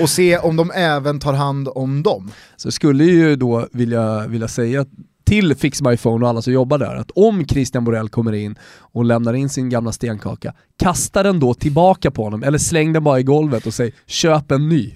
och se om de även tar hand om dem. Så jag skulle ju då vilja, vilja säga till Fix My Phone och alla som jobbar där, att om Christian Borell kommer in och lämnar in sin gamla stenkaka, kasta den då tillbaka på honom, eller släng den bara i golvet och säg köp en ny.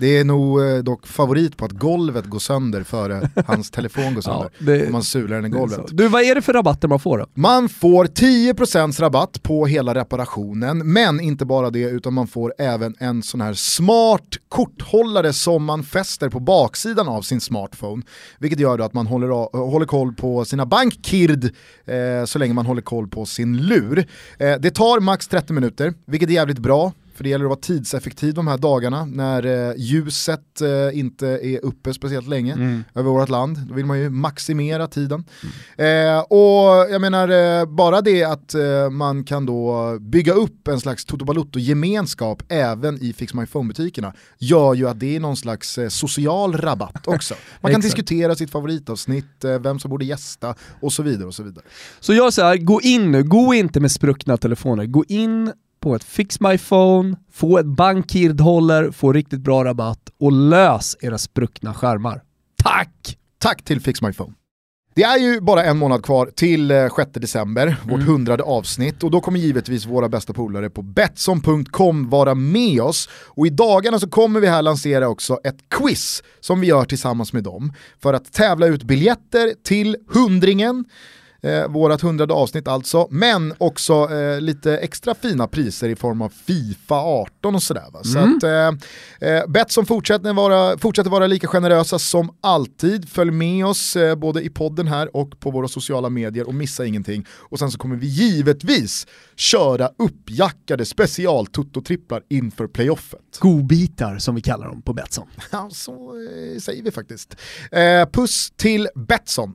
Det är nog eh, dock favorit på att golvet går sönder före hans telefon går sönder. Ja, det, om man sular den i golvet. Du, vad är det för rabatter man får då? Man får 10% rabatt på hela reparationen, men inte bara det utan man får även en sån här smart korthållare som man fäster på baksidan av sin smartphone. Vilket gör att man håller, håller koll på sina bankkird eh, så länge man håller koll på sin lur. Eh, det tar max 30 minuter, vilket är jävligt bra för det gäller att vara tidseffektiv de här dagarna när eh, ljuset eh, inte är uppe speciellt länge mm. över vårt land. Då vill man ju maximera tiden. Mm. Eh, och jag menar, eh, bara det att man kan då bygga upp en slags Toto Balutto-gemenskap även i Fix My Phone-butikerna gör ju att det är någon slags social rabatt också. Man kan diskutera sitt favoritavsnitt, vem som borde gästa och så vidare. och Så vidare. Så så här, gå in nu, gå inte med spruckna telefoner, gå in på ett Fix My Phone, få ett Bankird-håller, få riktigt bra rabatt och lös era spruckna skärmar. Tack! Tack till Fix My Phone. Det är ju bara en månad kvar till 6 eh, december, vårt mm. hundrade avsnitt och då kommer givetvis våra bästa polare på Betsson.com vara med oss och i dagarna så kommer vi här lansera också ett quiz som vi gör tillsammans med dem för att tävla ut biljetter till hundringen eh, vårat hundrade avsnitt alltså, men också eh, lite extra fina priser i form av Fifa 18 och sådär. Va? Så mm. att eh, eh, Betsson fortsätter vara, fortsätter vara lika generösa som alltid. Följ med oss eh, både i podden här och på våra sociala medier och missa ingenting. Och sen så kommer vi givetvis köra uppjackade special tripplar inför playoffet. Godbitar som vi kallar dem på Betsson. Ja, så eh, säger vi faktiskt. Eh, puss till Betsson.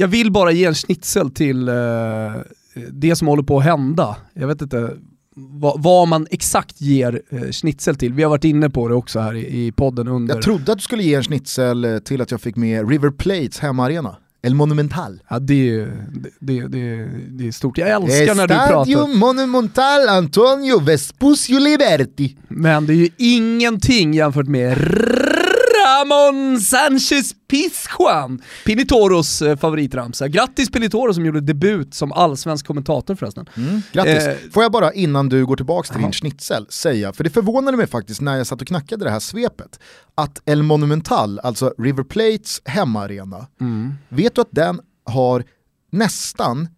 Jag vill bara ge en schnitzel till eh, det som håller på att hända. Jag vet inte vad, man exakt ger eh, schnitzel till. Vi har varit inne på det också här i, i podden under... Jag trodde att du skulle ge en schnitzel eh, till att jag fick med River Plates hemmaarena. El Monumental. Ja det är, det, det, det är stort. Jag älskar Estadio när du pratar. Estadio Monumental Antonio Vespucio Liberti. Men det är ju ingenting jämfört med Ramon Sanchez Pizjuan, Pinitoros eh, favoritramsa. Grattis Pinitoro som gjorde debut som allsvensk kommentator förresten. Mm, grattis. Eh, Får jag bara innan du går tillbaka till din schnitzel säga, för det förvånade mig faktiskt när jag satt och knackade det här svepet, att El Monumental, alltså River Plates hemmaarena, Mm. vet du att den har nästan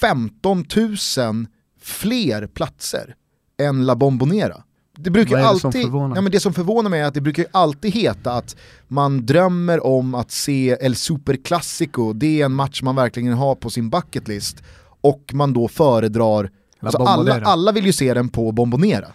15 000 fler platser än La Bombonera? Det brukar Vad är det som alltid, förvånar? ja, men det som förvånar mig är att det brukar alltid heta att man drömmer om att se El Superclásico, det är en match man verkligen har på sin bucket list och man då föredrar, alltså alla, alla vill ju se den på Bombonera.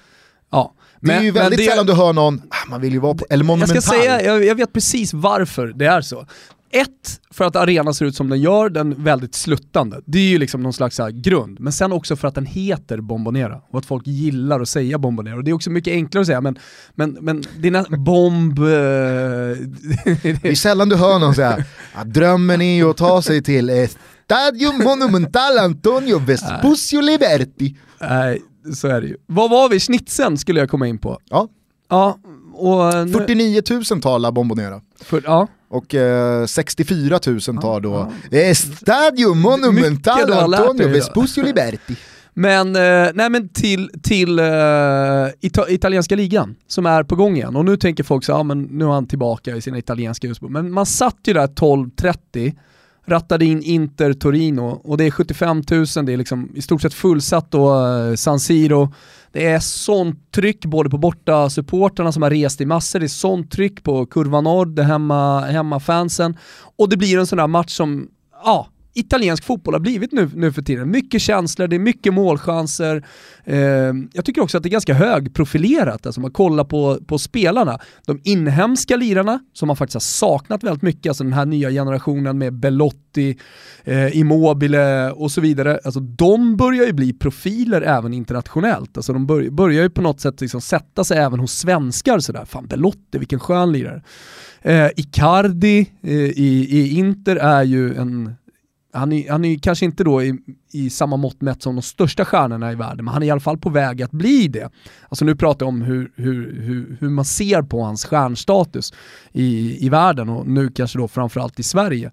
Ja. Det är ju väldigt det- sällan du hör någon, ah, man vill ju vara på El Jag Monumental. ska säga, jag, jag vet precis varför det är så. Ett, för att arenan ser ut som den gör, den väldigt sluttande. Det är ju liksom någon slags grund. Men sen också för att den heter Bombonera och att folk gillar att säga Bombonera. Och det är också mycket enklare att säga, men, men, men nä- bomb... Det är eh, sällan du hör någon säga, ah, drömmen är ju att ta sig till eh, Stadio Monumental Antonio Vespucio Liberti. Nej, så är det ju. Vad var vi? Schnitzeln skulle jag komma in på. Ja, Ja, och... nu- 49 000 tar La Bombonera. För, ja. Och eh, 64 000 tar då ja. eh, Stadio Monumental Antonio. Vespucio Liberti. Men, eh, nej men till, till eh, ita italienska ligan som är på gång igen. Och nu tänker folk så ja men nu är han tillbaka i sina italienska husbor. Men man satt ju där 12.30, rattade in Inter Torino och det är 75 000, det är liksom i stort sett fullsatt då, eh, San Siro. Det är sånt tryck både på borta supporterna som har rest i massor, det är sånt tryck på Kurva Nord, det hemma, hemmafansen. Och det blir en sån där match som, ja, italiensk fotboll har blivit nu, nu för tiden. Mycket känslor, det är mycket målchanser. Eh, jag tycker också att det är ganska högprofilerat, alltså man kollar på, på spelarna. De inhemska lirarna, som man faktiskt har saknat väldigt mycket, alltså den här nya generationen med Belotti, eh, Immobile och så vidare. Alltså de börjar ju bli profiler även internationellt. Alltså de bör, börjar ju på något sätt liksom sätta sig även hos svenskar sådär. Fan Belotti, vilken skön lirare. Eh, Icardi eh, i, i Inter är ju en han är, han är ju kanske inte då i, i samma mått mätt som de största stjärnorna i världen, men han är i alla fall på väg att bli det. Alltså nu pratar jag om hur, hur, hur, hur man ser på hans stjärnstatus i, i världen och nu kanske då framförallt i Sverige.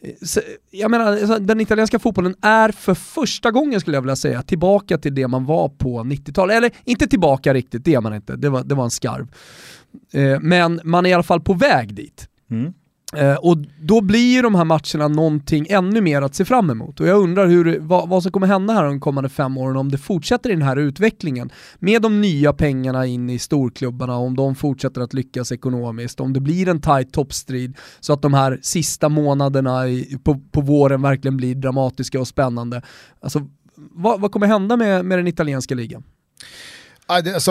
Eh, så, jag menar, alltså, den italienska fotbollen är för första gången skulle jag vilja säga tillbaka till det man var på 90-talet. Eller inte tillbaka riktigt, det är man inte, det var, det var en skarv. Eh, men man är i alla fall på väg dit. Mm. Eh, och då blir ju de här matcherna någonting ännu mer att se fram emot. Och jag undrar hur, vad, vad som kommer hända här de kommande fem åren om det fortsätter i den här utvecklingen. Med de nya pengarna in i storklubbarna, om de fortsätter att lyckas ekonomiskt, om det blir en tight toppstrid så att de här sista månaderna i, på, på våren verkligen blir dramatiska och spännande. Alltså, vad, vad kommer hända med, med den italienska ligan? Alltså,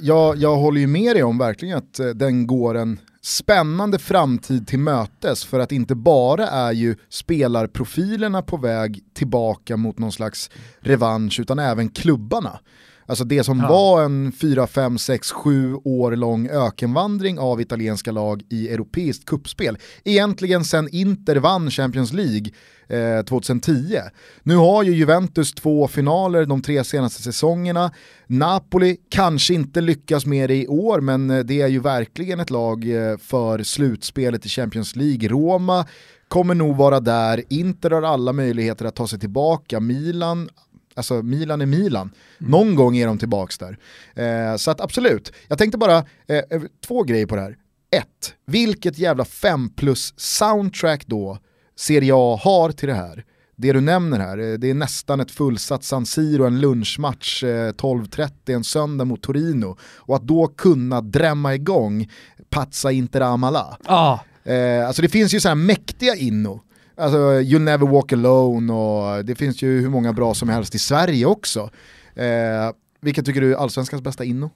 jag, jag håller ju med dig om verkligen att eh, den går en spännande framtid till mötes för att inte bara är ju spelarprofilerna på väg tillbaka mot någon slags revansch utan även klubbarna. Alltså det som Ja. var en 4, 5, 6, 7 år lång ökenvandring av italienska lag i europeiskt kuppspel. Egentligen sen Inter vann Champions League eh, 2010. Nu har ju Juventus två finaler de tre senaste säsongerna. Napoli kanske inte lyckas med det i år men eh, det är ju verkligen ett lag eh, för slutspelet i Champions League. Roma kommer nog vara där, Inter har alla möjligheter att ta sig tillbaka, Milan Alltså Milan är Milan. Någon gång är de tillbaks där. Eh, så att absolut, jag tänkte bara, eh, två grejer på det här. Ett, vilket jävla 5 plus soundtrack då Serie A har till det här. Det du nämner här, eh, det är nästan ett fullsatt San Siro, en lunchmatch eh, 12.30 en söndag mot Torino. Och att då kunna drämma igång Pazza Inter Amala. Ah, Eh, alltså det finns ju sådana här mäktiga inno. Alltså You Never Walk Alone och det finns ju hur många bra som helst i Sverige också. Eh, vilka tycker du är allsvenskans bästa inno?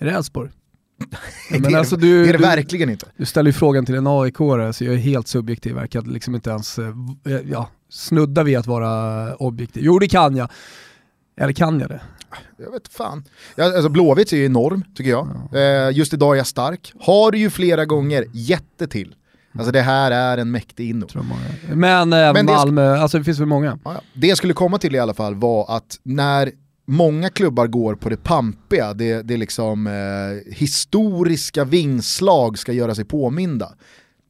är det Elfsborg? det, men är, alltså det du- är det du- verkligen inte. Du ställer ju frågan till en aik så jag är helt subjektiv, jag kan liksom inte ens eh, v- ja, snudda vid att vara objektiv. Jo det kan jag. Eller kan jag det? Jag vet fan. Ja, alltså Blåvitt är ju enorm tycker jag. Eh, just idag är jag stark. Har ju flera gånger jätte till. Alltså det här är en mäktig inno. Men även Men Malmö, alltså det finns väl många. Ja, ja. Det jag skulle komma till i alla fall var att när många klubbar går på det pampiga, det, det liksom eh, historiska vingslag ska göra sig påminda.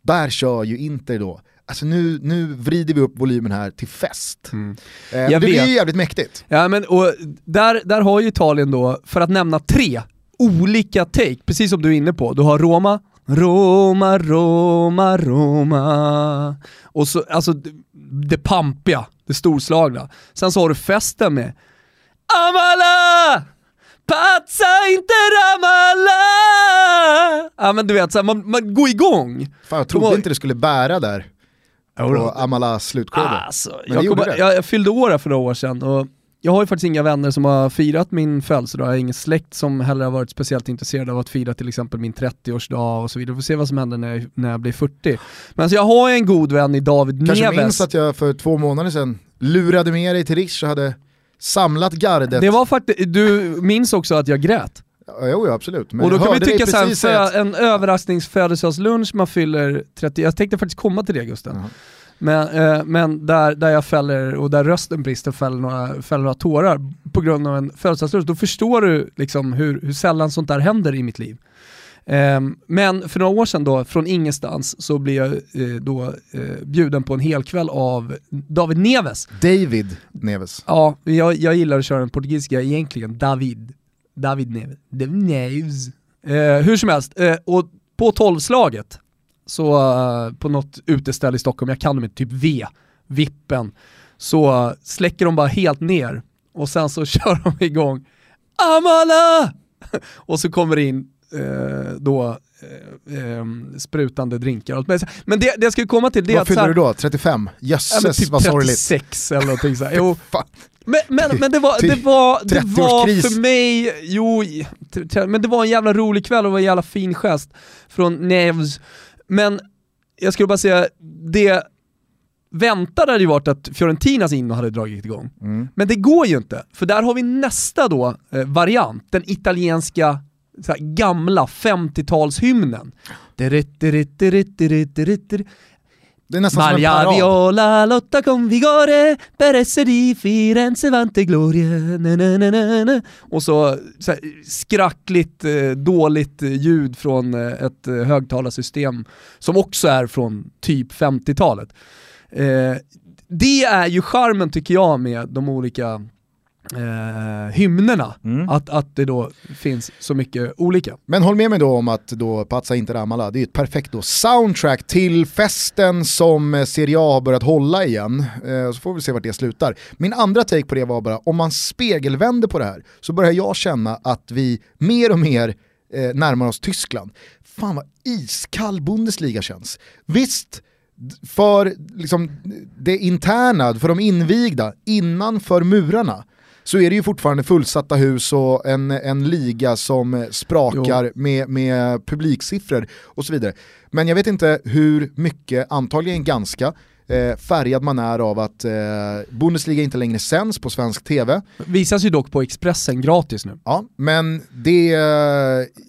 Där kör ju Inter då, alltså nu, nu vrider vi upp volymen här till fest. Mm. Eh, det blir ju jävligt mäktigt. Ja, men, och där, där har ju Italien då, för att nämna tre olika take, precis som du är inne på. Du har Roma, Roma, Roma, Roma. Och så, alltså det pampiga, det storslagna. Sen så har du festen med Amala! Pazza inte Ramala! Ja men du vet, så här, man, man går igång. Fan jag trodde inte det skulle bära där. På Amalas slutskede. Alltså, jag, kom, jag, jag, fyllde år för några år sedan och jag har ju faktiskt inga vänner som har firat min födelsedag, jag har ingen släkt som heller har varit speciellt intresserad av att fira till exempel min 30-årsdag och så vidare. Vi får se vad som händer när jag, när jag blir 40. Men alltså jag har en god vän i David Kanske Neves. Kanske minns att jag för två månader sedan lurade med dig till Rish och hade samlat gardet. Det var faktiskt, du minns också att jag grät. Ja, jo, absolut. Men och då kan vi tycka såhär, en överraskningsfödelsedagslunch man fyller 30, jag tänkte faktiskt komma till det Gusten. Uh -huh. Men, eh, men där, där jag fäller, och där rösten brister, fäller några, fäller några tårar på grund av en födelsedagslunch, då förstår du liksom hur, hur sällan sånt där händer i mitt liv. Eh, men för några år sedan då, från ingenstans, så blev jag eh, då eh, bjuden på en helkväll av David Neves. David Neves. Ja, jag, jag gillar att köra den portugisiska egentligen, David. David Neves. David Neves. Eh, hur som helst, eh, och på tolvslaget så uh, på något uteställe i Stockholm, jag kan dem inte, typ V, Vippen, så uh, släcker de bara helt ner och sen så kör de igång Amala! och så kommer det in uh, då um, sprutande drinkar. Men det, det jag skulle komma till det. Vad fyller du då? 35? Jösses ja, typ vad sorgligt. 36 eller någonting såhär. Jo. Men, men, men det var, det var, det var för mig, jo, men det var en jävla rolig kväll och det var en jävla fin gest från Nevs men jag skulle bara säga, det väntade hade ju varit att Fiorentinas inno hade dragit igång. Mm. Men det går ju inte, för där har vi nästa då eh, variant, den italienska gamla 50-talshymnen. Det är nästan Maria som en Viola lotta con vigore per essere di Firenze vante gloria na, na, na, na. Och så, så här, skrackligt eh, dåligt ljud från eh, ett eh, högtalarsystem som också är från typ 50-talet. Eh, det är ju charmen tycker jag med de olika eh, hymnerna, mm. att, att det då finns så mycket olika. Men håll med mig då om att då Pazza inte Ramala, det är ett perfekt då soundtrack till festen som Serie A har börjat hålla igen. Eh, så får vi se vart det slutar. Min andra take på det var bara, om man spegelvänder på det här så börjar jag känna att vi mer och mer eh, närmar oss Tyskland. Fan vad iskall Bundesliga känns. Visst, för liksom, det interna, för de invigda, innanför murarna, så är det ju fortfarande fullsatta hus och en, en liga som sprakar med, med publiksiffror och så vidare. Men jag vet inte hur mycket, antagligen ganska, eh, färgad man är av att eh, Bundesliga inte längre sänds på svensk tv. Visas ju dock på Expressen gratis nu. Ja, men det...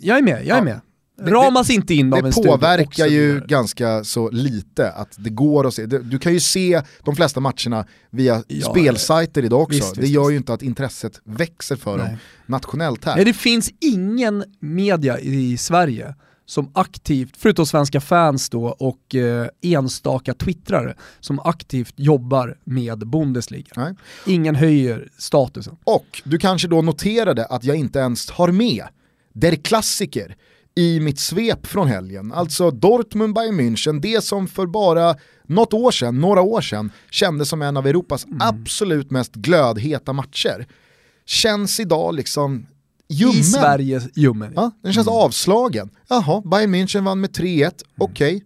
Jag är med, jag är ja. med ramas det, inte in av en Det påverkar ju ganska så lite att det går att se. Du kan ju se de flesta matcherna via ja, spelsajter idag också. Visst, det gör visst. ju inte att intresset växer för Nej. dem nationellt här. Nej, det finns ingen media i Sverige som aktivt, förutom svenska fans då och eh, enstaka twittrare, som aktivt jobbar med Bundesliga. Nej. Ingen höjer statusen. Och du kanske då noterade att jag inte ens har med Der Klassiker i mitt svep från helgen. Alltså Dortmund Bayern München, det som för bara något år sedan, några år sedan, kändes som en av Europas mm. absolut mest glödheta matcher. Känns idag liksom ljummen. I Sverige ljummen. Ja, den känns mm. avslagen. Jaha, Bayern München vann med 3-1, mm. okej. Okay.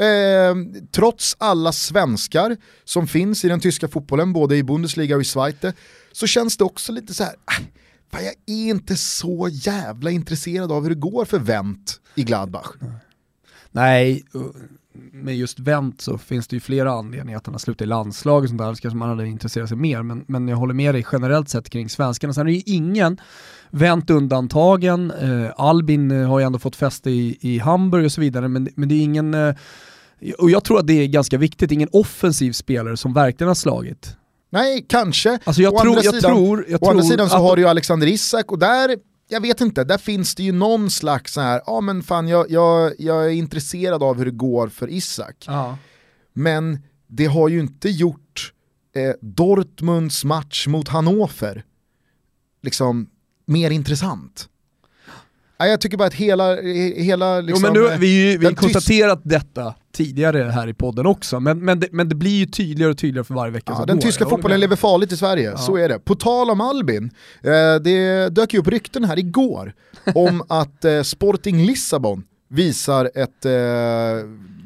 Eh, trots alla svenskar som finns i den tyska fotbollen, både i Bundesliga och i Zweite, så känns det också lite så här, äh, fan, jag är inte så jävla intresserad av hur det går för Wendt i Gladbach. Nej, med just Wendt så finns det ju flera anledningar att han har slutat i landslaget och sånt där, så kanske man hade intresserat sig mer, men, men jag håller med dig generellt sett kring svenskarna. Sen är det ju ingen Wendt undantagen, eh, Albin eh, har ju ändå fått fäste i, i Hamburg och så vidare, men, men det är ingen, eh, och jag tror att det är ganska viktigt, ingen offensiv spelare som verkligen har slagit Nej, kanske. Alltså jag Å tror, andra jag sidan- tror, jag Å andra tror sidan så har du ju Alexander Isak och där, jag vet inte, där finns det ju någon slags så här, ja men fan jag, jag, jag är intresserad av hur det går för Isak. Ja. Men det har ju inte gjort eh, Dortmunds match mot Hannover liksom mer intressant. Ja, jag tycker bara att hela, he- hela liksom, jo, men nu, eh, vi vi har konstaterat detta tidigare här i podden också, men, men, det, men det blir ju tydligare och tydligare för varje vecka Ja, som den går. tyska fotbollen lever farligt i Sverige, så är det. På tal om Albin, eh, det dök ju upp rykten här igår om att eh, Sporting Lissabon visar ett eh,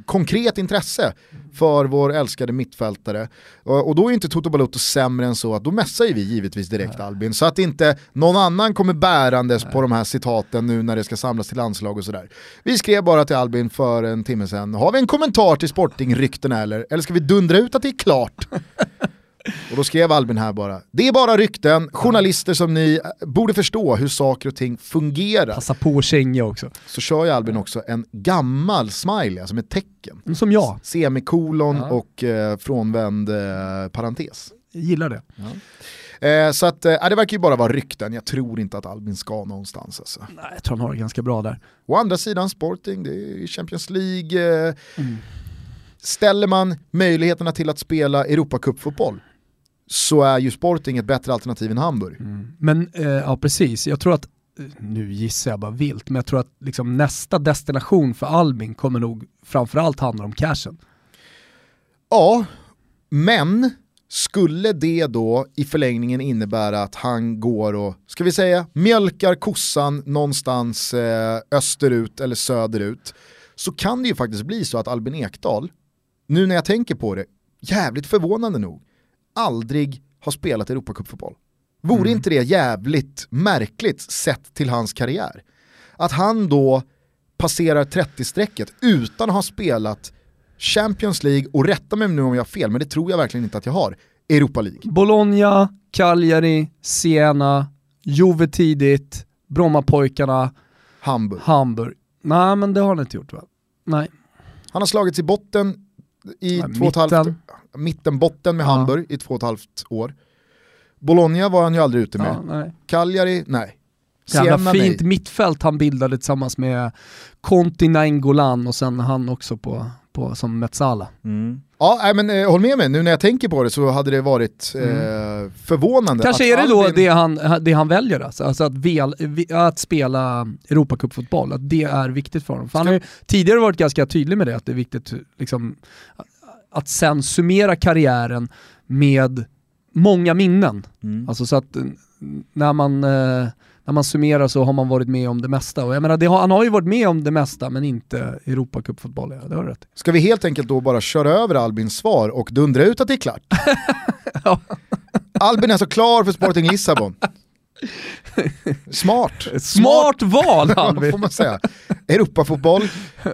konkret intresse för vår älskade mittfältare. Och, då är inte Toto Balotto sämre än så att då mässar vi givetvis direkt Albin. Så att inte någon annan kommer bärandes på de här citaten nu när det ska samlas till landslag och sådär. Vi skrev bara till Albin för en timme sedan, har vi en kommentar till Sporting-ryktena eller? Eller ska vi dundra ut att det är klart? Och då skrev Albin här bara, det är bara rykten, journalister som ni borde förstå hur saker och ting fungerar. Passa på att känga också. Så kör ju Albin också en gammal smiley, alltså med tecken. Som jag, Semikolon Ja. och eh, frånvänd eh, parentes. gillar det. Eh, så att, eh, det verkar ju bara vara rykten, jag tror inte att Albin ska någonstans alltså. Nej, jag tror han har det ganska bra där. Å andra sidan Sporting, det är Champions League. Eh, Mm. Ställer man möjligheterna till att spela Europacupfotboll så är ju Sporting ett bättre alternativ än Hamburg. Men eh, ja, precis. Jag tror att, eh, nu gissar jag bara vilt, men jag tror att liksom nästa destination för Albin kommer nog framförallt handla om cashen. Ja, men skulle det då i förlängningen innebära att han går och, ska vi säga, mjölkar kossan någonstans eh, österut eller söderut, så kan det ju faktiskt bli så att Albin Ekdal, nu när jag tänker på det, jävligt förvånande nog, aldrig har spelat Europacupfotboll. Vore inte det jävligt märkligt sett till hans karriär? Att han då passerar 30-strecket utan att ha spelat Champions League, och rätta mig nu om jag har fel, men det tror jag verkligen inte att jag har, Europa League. Bologna, Cagliari, Siena, Juve tidigt, Brommapojkarna, Hamburg. Hamburg. Nej men det har han inte gjort va? Nej. Han har slagits i botten i Ja, två och ett halvt. Mittenbotten med Ja. Hamburg i två och ett halvt år. Bologna var han ju aldrig ute med. Ja, nej. Cagliari, nej. Jävla Siena, fint nej. mittfält han bildade tillsammans med Conti Nainggolan och sen han också på, på, som Metsala. Ja, nej, men eh, håll med mig, nu när jag tänker på det så hade det varit eh, förvånande. Mm. Kanske att är det då Albin- det han, det han väljer alltså, alltså att, vel, att spela Europacupfotboll, att det är viktigt för honom. För han har ju tidigare varit ganska tydlig med det, att det är viktigt liksom, att sen summera karriären med många minnen. Mm. Alltså så att när man, eh, när man summerar så har man varit med om det mesta. Och jag menar, det har, han har ju varit med om det mesta men inte Europacupfotboll, ja, det har rätt. Ska vi helt enkelt då bara köra över Albins svar och dundra ut att det är klart? Ja. Albin är så klar för Sporting Lissabon. Smart. Smart val Albin! får man säga? Europafotboll.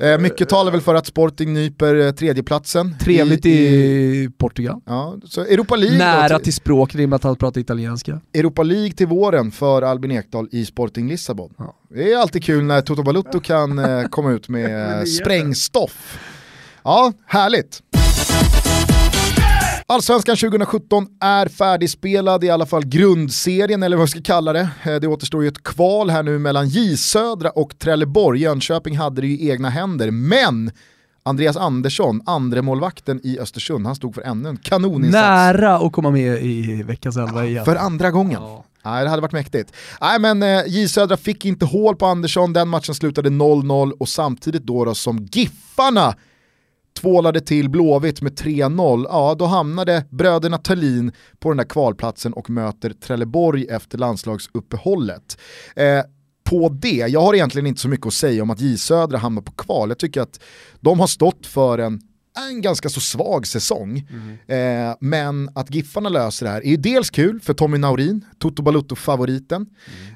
Eh, mycket talar väl för att Sporting nyper eh, tredjeplatsen. Trevligt i Portugal. Ja, så Europa League, Nära till språk i och med att han pratar italienska. Europa League till våren för Albin Ekdal i Sporting Lissabon. Ja. Det är alltid kul när Toto Balutto kan eh, komma ut med sprängstoff. Ja, härligt. Allsvenskan 2017 är färdigspelad, i alla fall grundserien eller vad vi ska kalla det. Eh, Det återstår ju ett kval här nu mellan J Södra och Trelleborg. Jönköping hade det ju i egna händer, men Andreas Andersson, andre målvakten i Östersund, han stod för ännu en kanoninsats. Nära att komma med i veckans elva igen. För andra gången. Ja. Nej, det hade varit mäktigt. Nej, men eh, J Södra fick inte hål på Andersson, den matchen slutade 0-0 och samtidigt då, då som Giffarna tvålade till Blåvitt med 3-0, ja då hamnade bröderna Tallin på den där kvalplatsen och möter Trelleborg efter landslagsuppehållet. Eh, på det, jag har egentligen inte så mycket att säga om att J Södra hamnar på kval, jag tycker att de har stått för en en ganska så svag säsong. Eh, men att Giffarna löser det här är ju dels kul för Tommy Naurin, Toto Balutto-favoriten,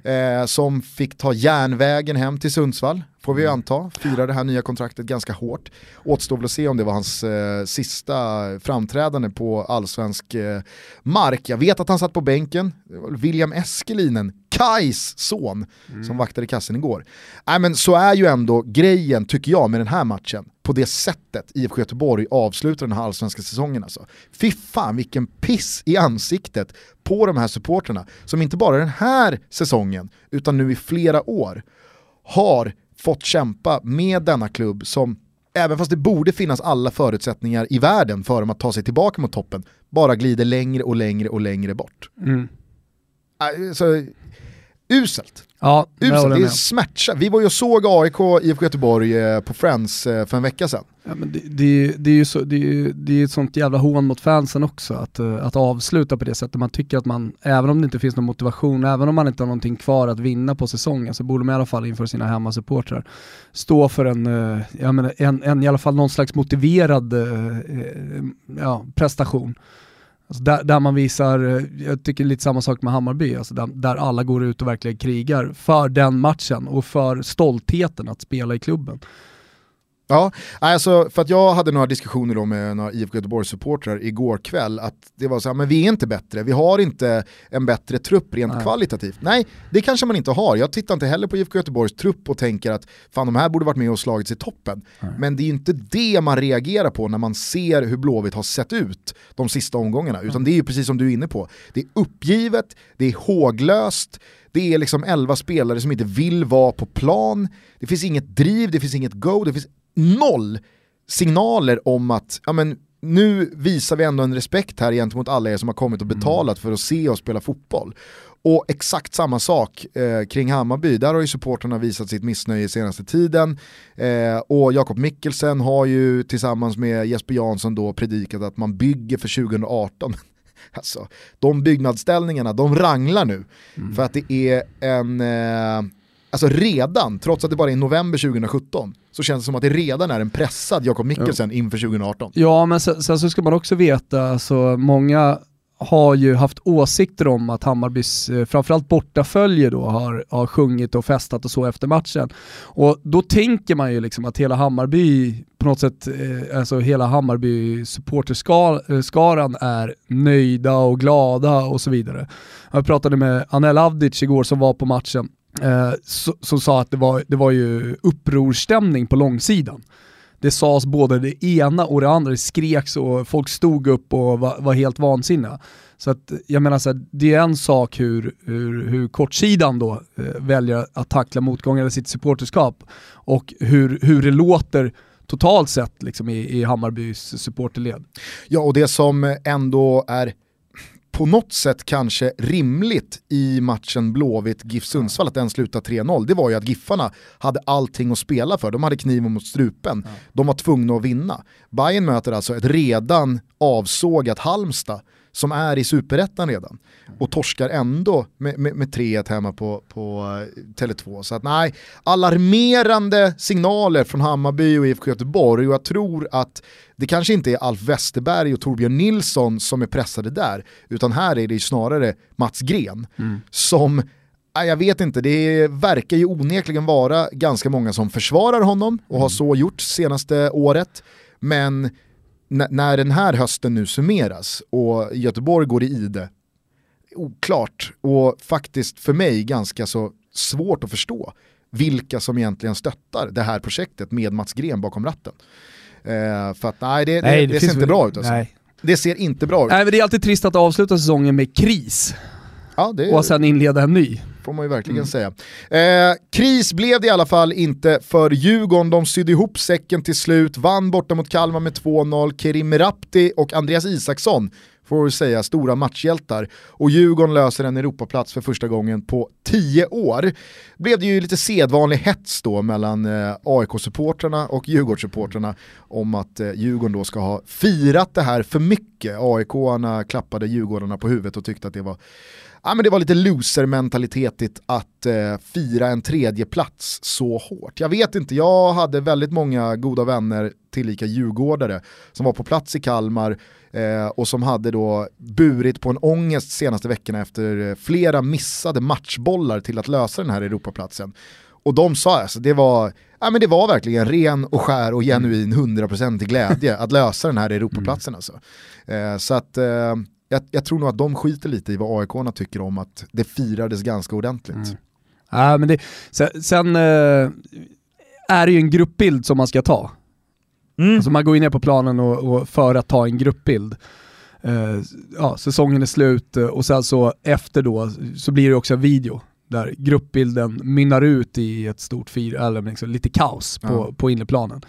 eh, som fick ta järnvägen hem till Sundsvall, får vi ju anta, firar det här nya kontraktet ganska hårt. Återstår väl att se om det var hans eh, sista framträdande på allsvensk eh, mark. Jag vet att han satt på bänken, William Eskelinen, Kais son mm. som vaktade kassen igår. Nej men så är ju ändå grejen, tycker jag, med den här matchen, på det sättet IFK Göteborg avslutar den här allsvenska säsongen alltså. Fy fan vilken piss i ansiktet på de här supporterna som inte bara den här säsongen, utan nu i flera år, har fått kämpa med denna klubb som även fast det borde finnas alla förutsättningar i världen för dem att ta sig tillbaka mot toppen, bara glider längre och längre och längre bort. Mm. Alltså, uselt. Ja, uselt. Det är smärtsamt. Vi var ju och såg AIK IFK Göteborg eh, på Friends eh, för en vecka sedan. Ja, men det, det, det är ju så, det är, det är ett sånt jävla hån mot fansen också, att, eh, att avsluta på det sättet. Man tycker att man, även om det inte finns någon motivation, även om man inte har någonting kvar att vinna på säsongen, så borde man i alla fall inför sina hemmasupportrar stå för en, jag menar, en, en, i alla fall någon slags motiverad ja, prestation. Alltså där, där, man visar, eh, jag tycker lite samma sak med Hammarby, alltså där, där, alla går ut och verkligen krigar för den matchen och för stoltheten att spela i klubben. Ja, alltså för att jag hade några diskussioner då med några IFK Göteborg-supportrar igår kväll, att det var så här, men vi är inte bättre, vi har inte en bättre trupp rent Nej. kvalitativt. Nej, det kanske man inte har. Jag tittar inte heller på IFK Göteborgs trupp och tänker att fan de här borde varit med och slagits i toppen. Nej. Men det är ju inte det man reagerar på när man ser hur Blåvitt har sett ut de sista omgångarna, utan mm. det är ju precis som du är inne på. Det är uppgivet, det är håglöst, det är liksom elva spelare som inte vill vara på plan, det finns inget driv, det finns inget go, det finns noll signaler om att ja, men, nu visar vi ändå en respekt här gentemot alla er som har kommit och mm. betalat för att se oss spela fotboll. Och exakt samma sak eh, kring Hammarby, där har ju supporterna visat sitt missnöje senaste tiden. Eh, och Jakob Mikkelsen har ju tillsammans med Jesper Jansson då predikat att man bygger för 2018. alltså, de byggnadsställningarna, de ranglar nu. Mm. För att det är en, eh, alltså redan, trots att det bara är november 2017, så känns det som att det redan är en pressad Jakob Mikkelsen ja. inför 2018. Ja, men sen, sen, så ska man också veta, alltså många har ju haft åsikter om att Hammarbys, eh, framförallt bortafölje då, har, har sjungit och festat och så efter matchen. Och då tänker man ju liksom att hela Hammarby, på något sätt, eh, alltså hela Hammarby supporterskaran är nöjda och glada och så vidare. Jag pratade med Anel Avdic igår som var på matchen eh, som sa att det var, det var ju upprorstämning på långsidan. Det sades både det ena och det andra, det skreks och folk stod upp och var, var helt vansinniga. Så att jag menar så här, det är en sak hur, hur, hur kortsidan då eh, väljer att tackla motgångar i sitt supporterskap och hur, hur det låter totalt sett liksom i, i Hammarbys supporterled. Ja och det som ändå är på något sätt kanske rimligt i matchen Blåvitt-GIF Sundsvall att den slutade 3-0, det var ju att Giffarna hade allting att spela för. De hade kniven mot strupen, ja. de var tvungna att vinna. Bayern möter alltså ett redan avsågat Halmstad som är i superettan redan och torskar ändå med, med, med 3-1 hemma på, på uh, Tele2. Så att nej, alarmerande signaler från Hammarby och IFK Göteborg och jag tror att det kanske inte är Alf Westerberg och Torbjörn Nilsson som är pressade där, utan här är det snarare Mats Gren mm. som jag vet inte, det verkar ju onekligen vara ganska många som försvarar honom och har mm. så gjort senaste året. Men när den här hösten nu summeras och Göteborg går i ide, oklart och faktiskt för mig ganska så svårt att förstå vilka som egentligen stöttar det här projektet med Mats Gren bakom ratten. Eh, för att nej, det, nej, det, det, det ser inte bra ut alltså. Nej. Det ser inte bra ut. Nej, men det är alltid trist att avsluta säsongen med kris. Ja, det... Och sen inleda en ny får man ju verkligen mm. säga. Eh, kris blev det i alla fall inte för Djurgården. De sydde ihop säcken till slut, vann borta mot Kalmar med 2-0. Kerim Rapti och Andreas Isaksson får vi säga, stora matchhjältar. Och Djurgården löser en Europaplats för första gången på tio år. Blev det ju lite sedvanlig hets då mellan eh, AIK-supportrarna och Djurgårdssupportrarna om att eh, Djurgården då ska ha firat det här för mycket. AIK-arna klappade Djurgårdarna på huvudet och tyckte att det var ja, men det var lite loser-mentalitetigt att eh, fira en tredje plats så hårt. Jag vet inte, jag hade väldigt många goda vänner, tillika djurgårdare, som var på plats i Kalmar eh, och som hade då burit på en ångest senaste veckorna efter eh, flera missade matchbollar till att lösa den här Europaplatsen. Och de sa alltså, det var, ja, men det var verkligen ren och skär och genuin 100% glädje att lösa den här Europaplatsen. Alltså. Eh, så att eh, jag, jag, tror nog att de skiter lite i vad aik tycker om att det firades ganska ordentligt. Mm. Ja, men det, sen, sen äh, är det ju en gruppbild som man ska ta. Mm. Alltså man går ju ner på planen och, och för att ta en gruppbild. Uh, ja, säsongen är slut och sen så efter då så blir det också en video där gruppbilden mynnar ut i ett stort fir, eller liksom lite kaos på, ja. på inneplanen.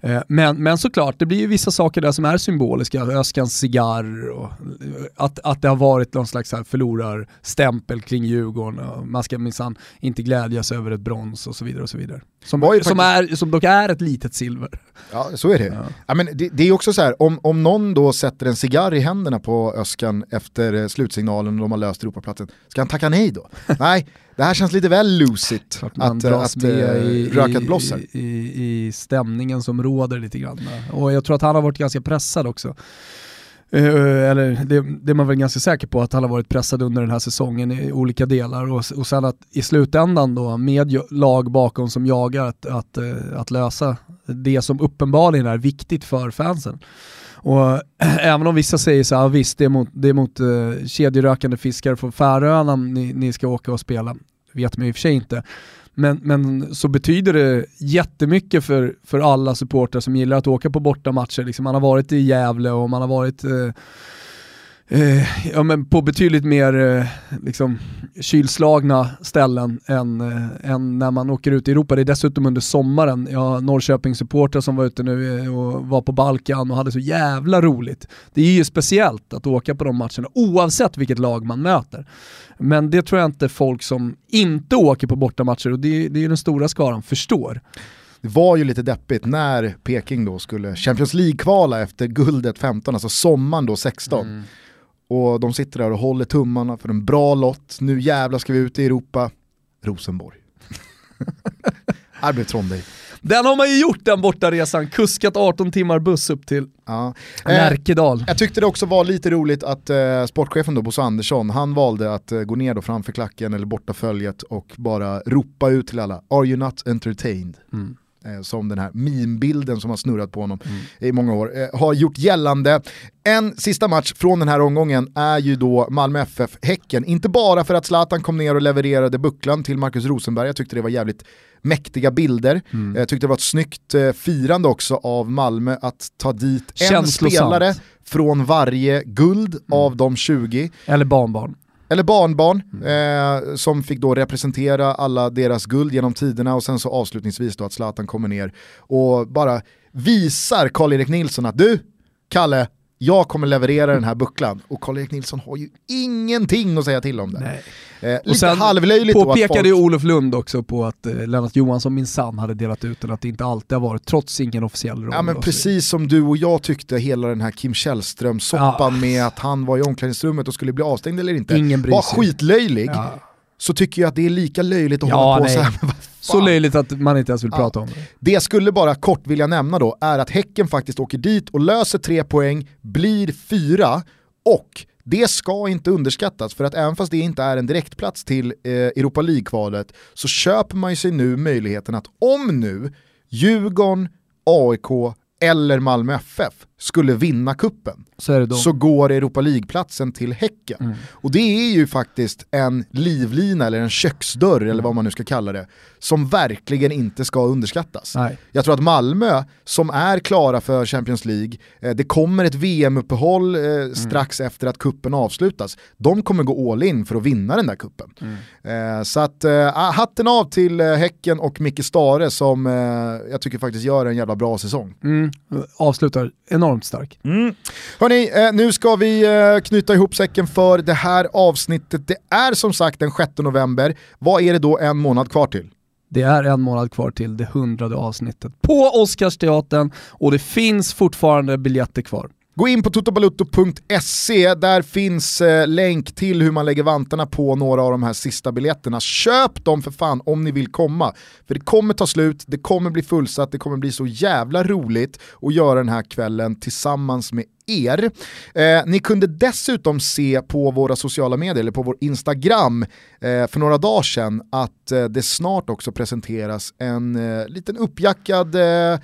Eh, men, men såklart, det blir ju vissa saker där som är symboliska, Öskans cigarr och eh, att, att det har varit någon slags här förlorarstämpel kring Djurgården och man ska minsann inte glädjas över ett brons och så vidare. och så vidare. Som, som, är, som dock är ett litet silver. Ja, så är det. Ja. ja men det, det, är också så här, om, om någon då sätter en cigarr i händerna på Öskan efter slutsignalen och de har löst Europaplatsen, ska han tacka nej då? nej, det här känns lite väl lusigt att, att, att äh, röka ett bloss i, i, i stämningen som råder lite grann. Och jag tror att han har varit ganska pressad också. Eh, eh, eller det, det, är man väl ganska säker på att han har varit pressad under den här säsongen i olika delar och, och sen att i slutändan då med lag bakom som jagar att, att, eh, att lösa det som uppenbarligen är viktigt för fansen. Och även om vissa säger så här, visst det är mot, det är mot uh, kedjerökande fiskar från Färöarna ni, ni ska åka och spela, vet man i och för sig inte. Men, men så betyder det jättemycket för, för alla supportrar som gillar att åka på bortamatcher. Liksom man har varit i Gävle och man har varit eh, eh, ja, men på betydligt mer eh, liksom, kylslagna ställen än, eh, än när man åker ut i Europa. Det är dessutom under sommaren. Jag har Norrköping-supportrar som var ute nu eh, och var på Balkan och hade så jävla roligt. Det är ju speciellt att åka på de matcherna oavsett vilket lag man möter. Men det tror jag inte folk som inte åker på bortamatcher, och det, det är den stora skaran, förstår. Det var ju lite deppigt när Peking då skulle Champions League-kvala efter guldet 15, alltså sommaren då 16. Mm. Och de sitter där och håller tummarna för en bra lott, nu jävlar ska vi ut i Europa. Rosenborg. Trondheim. Den har man ju gjort den bortaresan, kuskat 18 timmar buss upp till ja. Närkedal. Eh, jag tyckte det också var lite roligt att eh, sportchefen då, Bosse Andersson, han valde att eh, gå ner då framför klacken eller borta följet och bara ropa ut till alla, “Are you not entertained?” mm. Eh, som den här meme-bilden som har snurrat på honom mm. i många år, eh, har gjort gällande. En sista match från den här omgången är ju då Malmö FF-Häcken. Inte bara för att Zlatan kom ner och levererade bucklan till Marcus Rosenberg, jag tyckte det var jävligt mäktiga bilder. Mm. Jag tyckte det var ett snyggt eh, firande också av Malmö att ta dit en spelare från varje guld mm. av de 20. Eller barnbarn. Eller barnbarn mm. eh, som fick då representera alla deras guld genom tiderna och sen så avslutningsvis då att Zlatan kommer ner och bara visar Karl-Erik Nilsson att du, Kalle, jag kommer leverera den här bucklan och Karl-Erik Nilsson har ju ingenting att säga till om det. Eh, och sen halvlöjligt påpekade folk... Olof Lund också på att eh, Lennart Johansson minsann hade delat ut den, att det inte alltid har varit, trots ingen officiell roll. Ja men precis som du och jag tyckte hela den här Kim Källström-soppan ja. med att han var i omklädningsrummet och skulle bli avstängd eller inte, Ingen var skitlöjlig. Ja. Så tycker jag att det är lika löjligt att ja, hålla på nej. så här. Så löjligt att man inte ens vill ja. prata om det. Det jag skulle bara kort vilja nämna då är att Häcken faktiskt åker dit och löser tre poäng, blir fyra och det ska inte underskattas för att även fast det inte är en direktplats till eh, Europa League-kvalet så köper man ju sig nu möjligheten att om nu Djurgården, AIK eller Malmö FF skulle vinna kuppen så, så går Europa League-platsen till Häcken. Mm. Och det är ju faktiskt en livlina eller en köksdörr mm. eller vad man nu ska kalla det som verkligen inte ska underskattas. Nej. Jag tror att Malmö som är klara för Champions League, eh, det kommer ett VM-uppehåll eh, mm. strax efter att kuppen avslutas. De kommer gå all in för att vinna den där kuppen. Mm. Eh, så att eh, ah, hatten av till eh, Häcken och Micke Stare som eh, jag tycker faktiskt gör en jävla bra säsong. Mm. Avslutar enormt stark. Mm. Hörni, eh, nu ska vi eh, knyta ihop säcken för det här avsnittet. Det är som sagt den 6 november. Vad är det då en månad kvar till? Det är en månad kvar till det hundrade avsnittet på Oscarsteatern och det finns fortfarande biljetter kvar. Gå in på totobalutto.se, där finns eh, länk till hur man lägger vantarna på några av de här sista biljetterna. Köp dem för fan om ni vill komma. För det kommer ta slut, det kommer bli fullsatt, det kommer bli så jävla roligt att göra den här kvällen tillsammans med er. Eh, ni kunde dessutom se på våra sociala medier, eller på vår Instagram eh, för några dagar sedan att eh, det snart också presenteras en eh, liten uppjackad eh,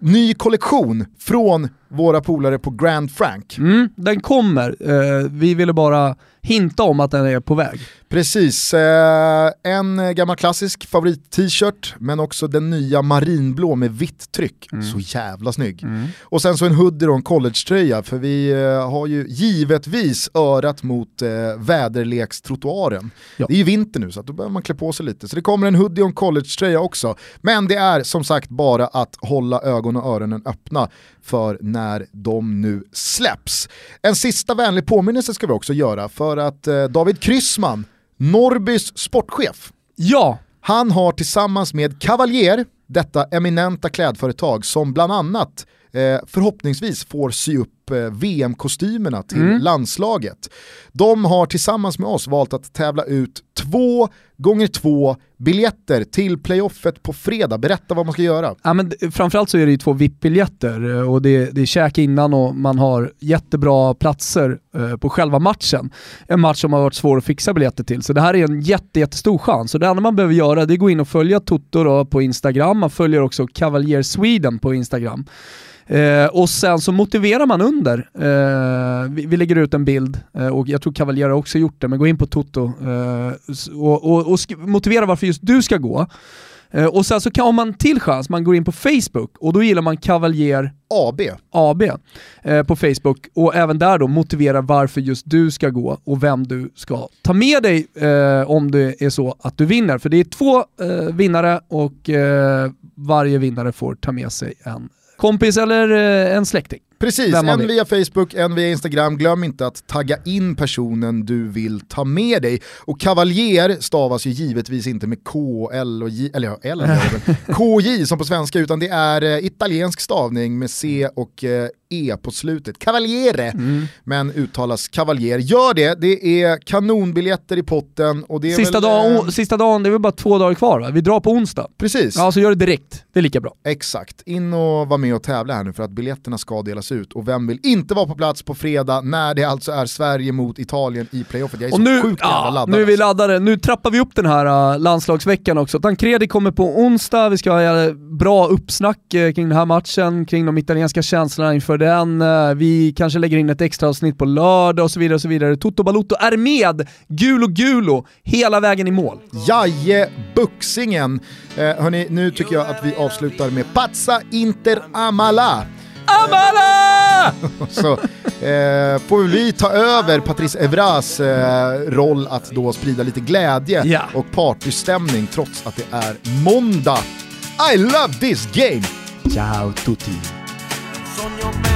ny kollektion från våra polare på Grand Frank. Mm, den kommer, eh, vi ville bara hinta om att den är på väg. Precis, eh, en gammal klassisk favorit-t-shirt men också den nya marinblå med vitt tryck. Mm. Så jävla snygg. Mm. Och sen så en hoodie och en collegetröja för vi eh, har ju givetvis örat mot eh, väderlekstrottoaren. Ja. Det är ju vinter nu så då behöver man klä på sig lite. Så det kommer en hoodie och en collegetröja också. Men det är som sagt bara att hålla ögon och öronen öppna för när de nu släpps. En sista vänlig påminnelse ska vi också göra för att eh, David Kryssman, Norrbys sportchef, ja. han har tillsammans med Cavalier, detta eminenta klädföretag som bland annat eh, förhoppningsvis får sy upp eh, VM-kostymerna till mm. landslaget. De har tillsammans med oss valt att tävla ut två gånger två biljetter till playoffet på fredag. Berätta vad man ska göra. Ja, men framförallt så är det ju två VIP-biljetter eh, och det, det är käk innan och man har jättebra platser eh, på själva matchen. En match som har varit svår att fixa biljetter till. Så det här är en jätte, jättestor chans. Och det enda man behöver göra det är att gå in och följa Toto på Instagram. Man följer också Cavalier Sweden på Instagram. Eh, och sen så motiverar man under. Eh, vi, vi, lägger ut en bild, eh, och jag tror Cavalier har också gjort det, men gå in på Toto eh, och, och, och motivera varför just du ska gå. Eh, och sen så kan, om man till chans, man går in på Facebook och då gillar man Cavalier AB, AB eh, på Facebook och även där då motivera varför just du ska gå och vem du ska ta med dig eh, om det är så att du vinner. För det är två vinnare och varje vinnare får ta med sig en kompis eller en släkting. Precis, en via Facebook, en via Instagram. Glöm inte att tagga in personen du vill ta med dig. Och kavaljer stavas ju givetvis inte med K, L och J, eller ja, L KJ som på svenska, utan det är eh, italiensk stavning med C och eh, E på slutet. Cavaliere, mm. men uttalas kavaljer. Gör det, det är kanonbiljetter i potten. Och det är sista, väl, dag, äh... sista dagen, det är väl bara två dagar kvar va? Vi drar på onsdag. Precis. Ja, så gör det direkt. Det är lika bra. Exakt. In och var med och tävla här nu för att biljetterna ska delas ut. Och vem vill inte vara på plats på fredag när det alltså är Sverige mot Italien i playoffet? Jag är och så nu, sjukt ja, laddad. Nu är vi alltså. laddade. Nu trappar vi upp den här uh, landslagsveckan också. Tancredi kommer på onsdag, vi ska ha uh, bra uppsnack uh, kring den här matchen, kring de italienska känslorna inför för den. Eh, vi kanske lägger in ett extra avsnitt på lördag och så vidare. och så vidare. Toto Balotto är med, Gulo Gulo, hela vägen i mål. Jaje Buxingen. Eh, hörni, nu tycker jag att vi avslutar med Pazza Inter Amala. Amala! så eh, får vi ta över Patrice Evras eh, roll att då sprida lite glädje ja. och partystämning trots att det är måndag. I love this game! Ciao tutti! on your back.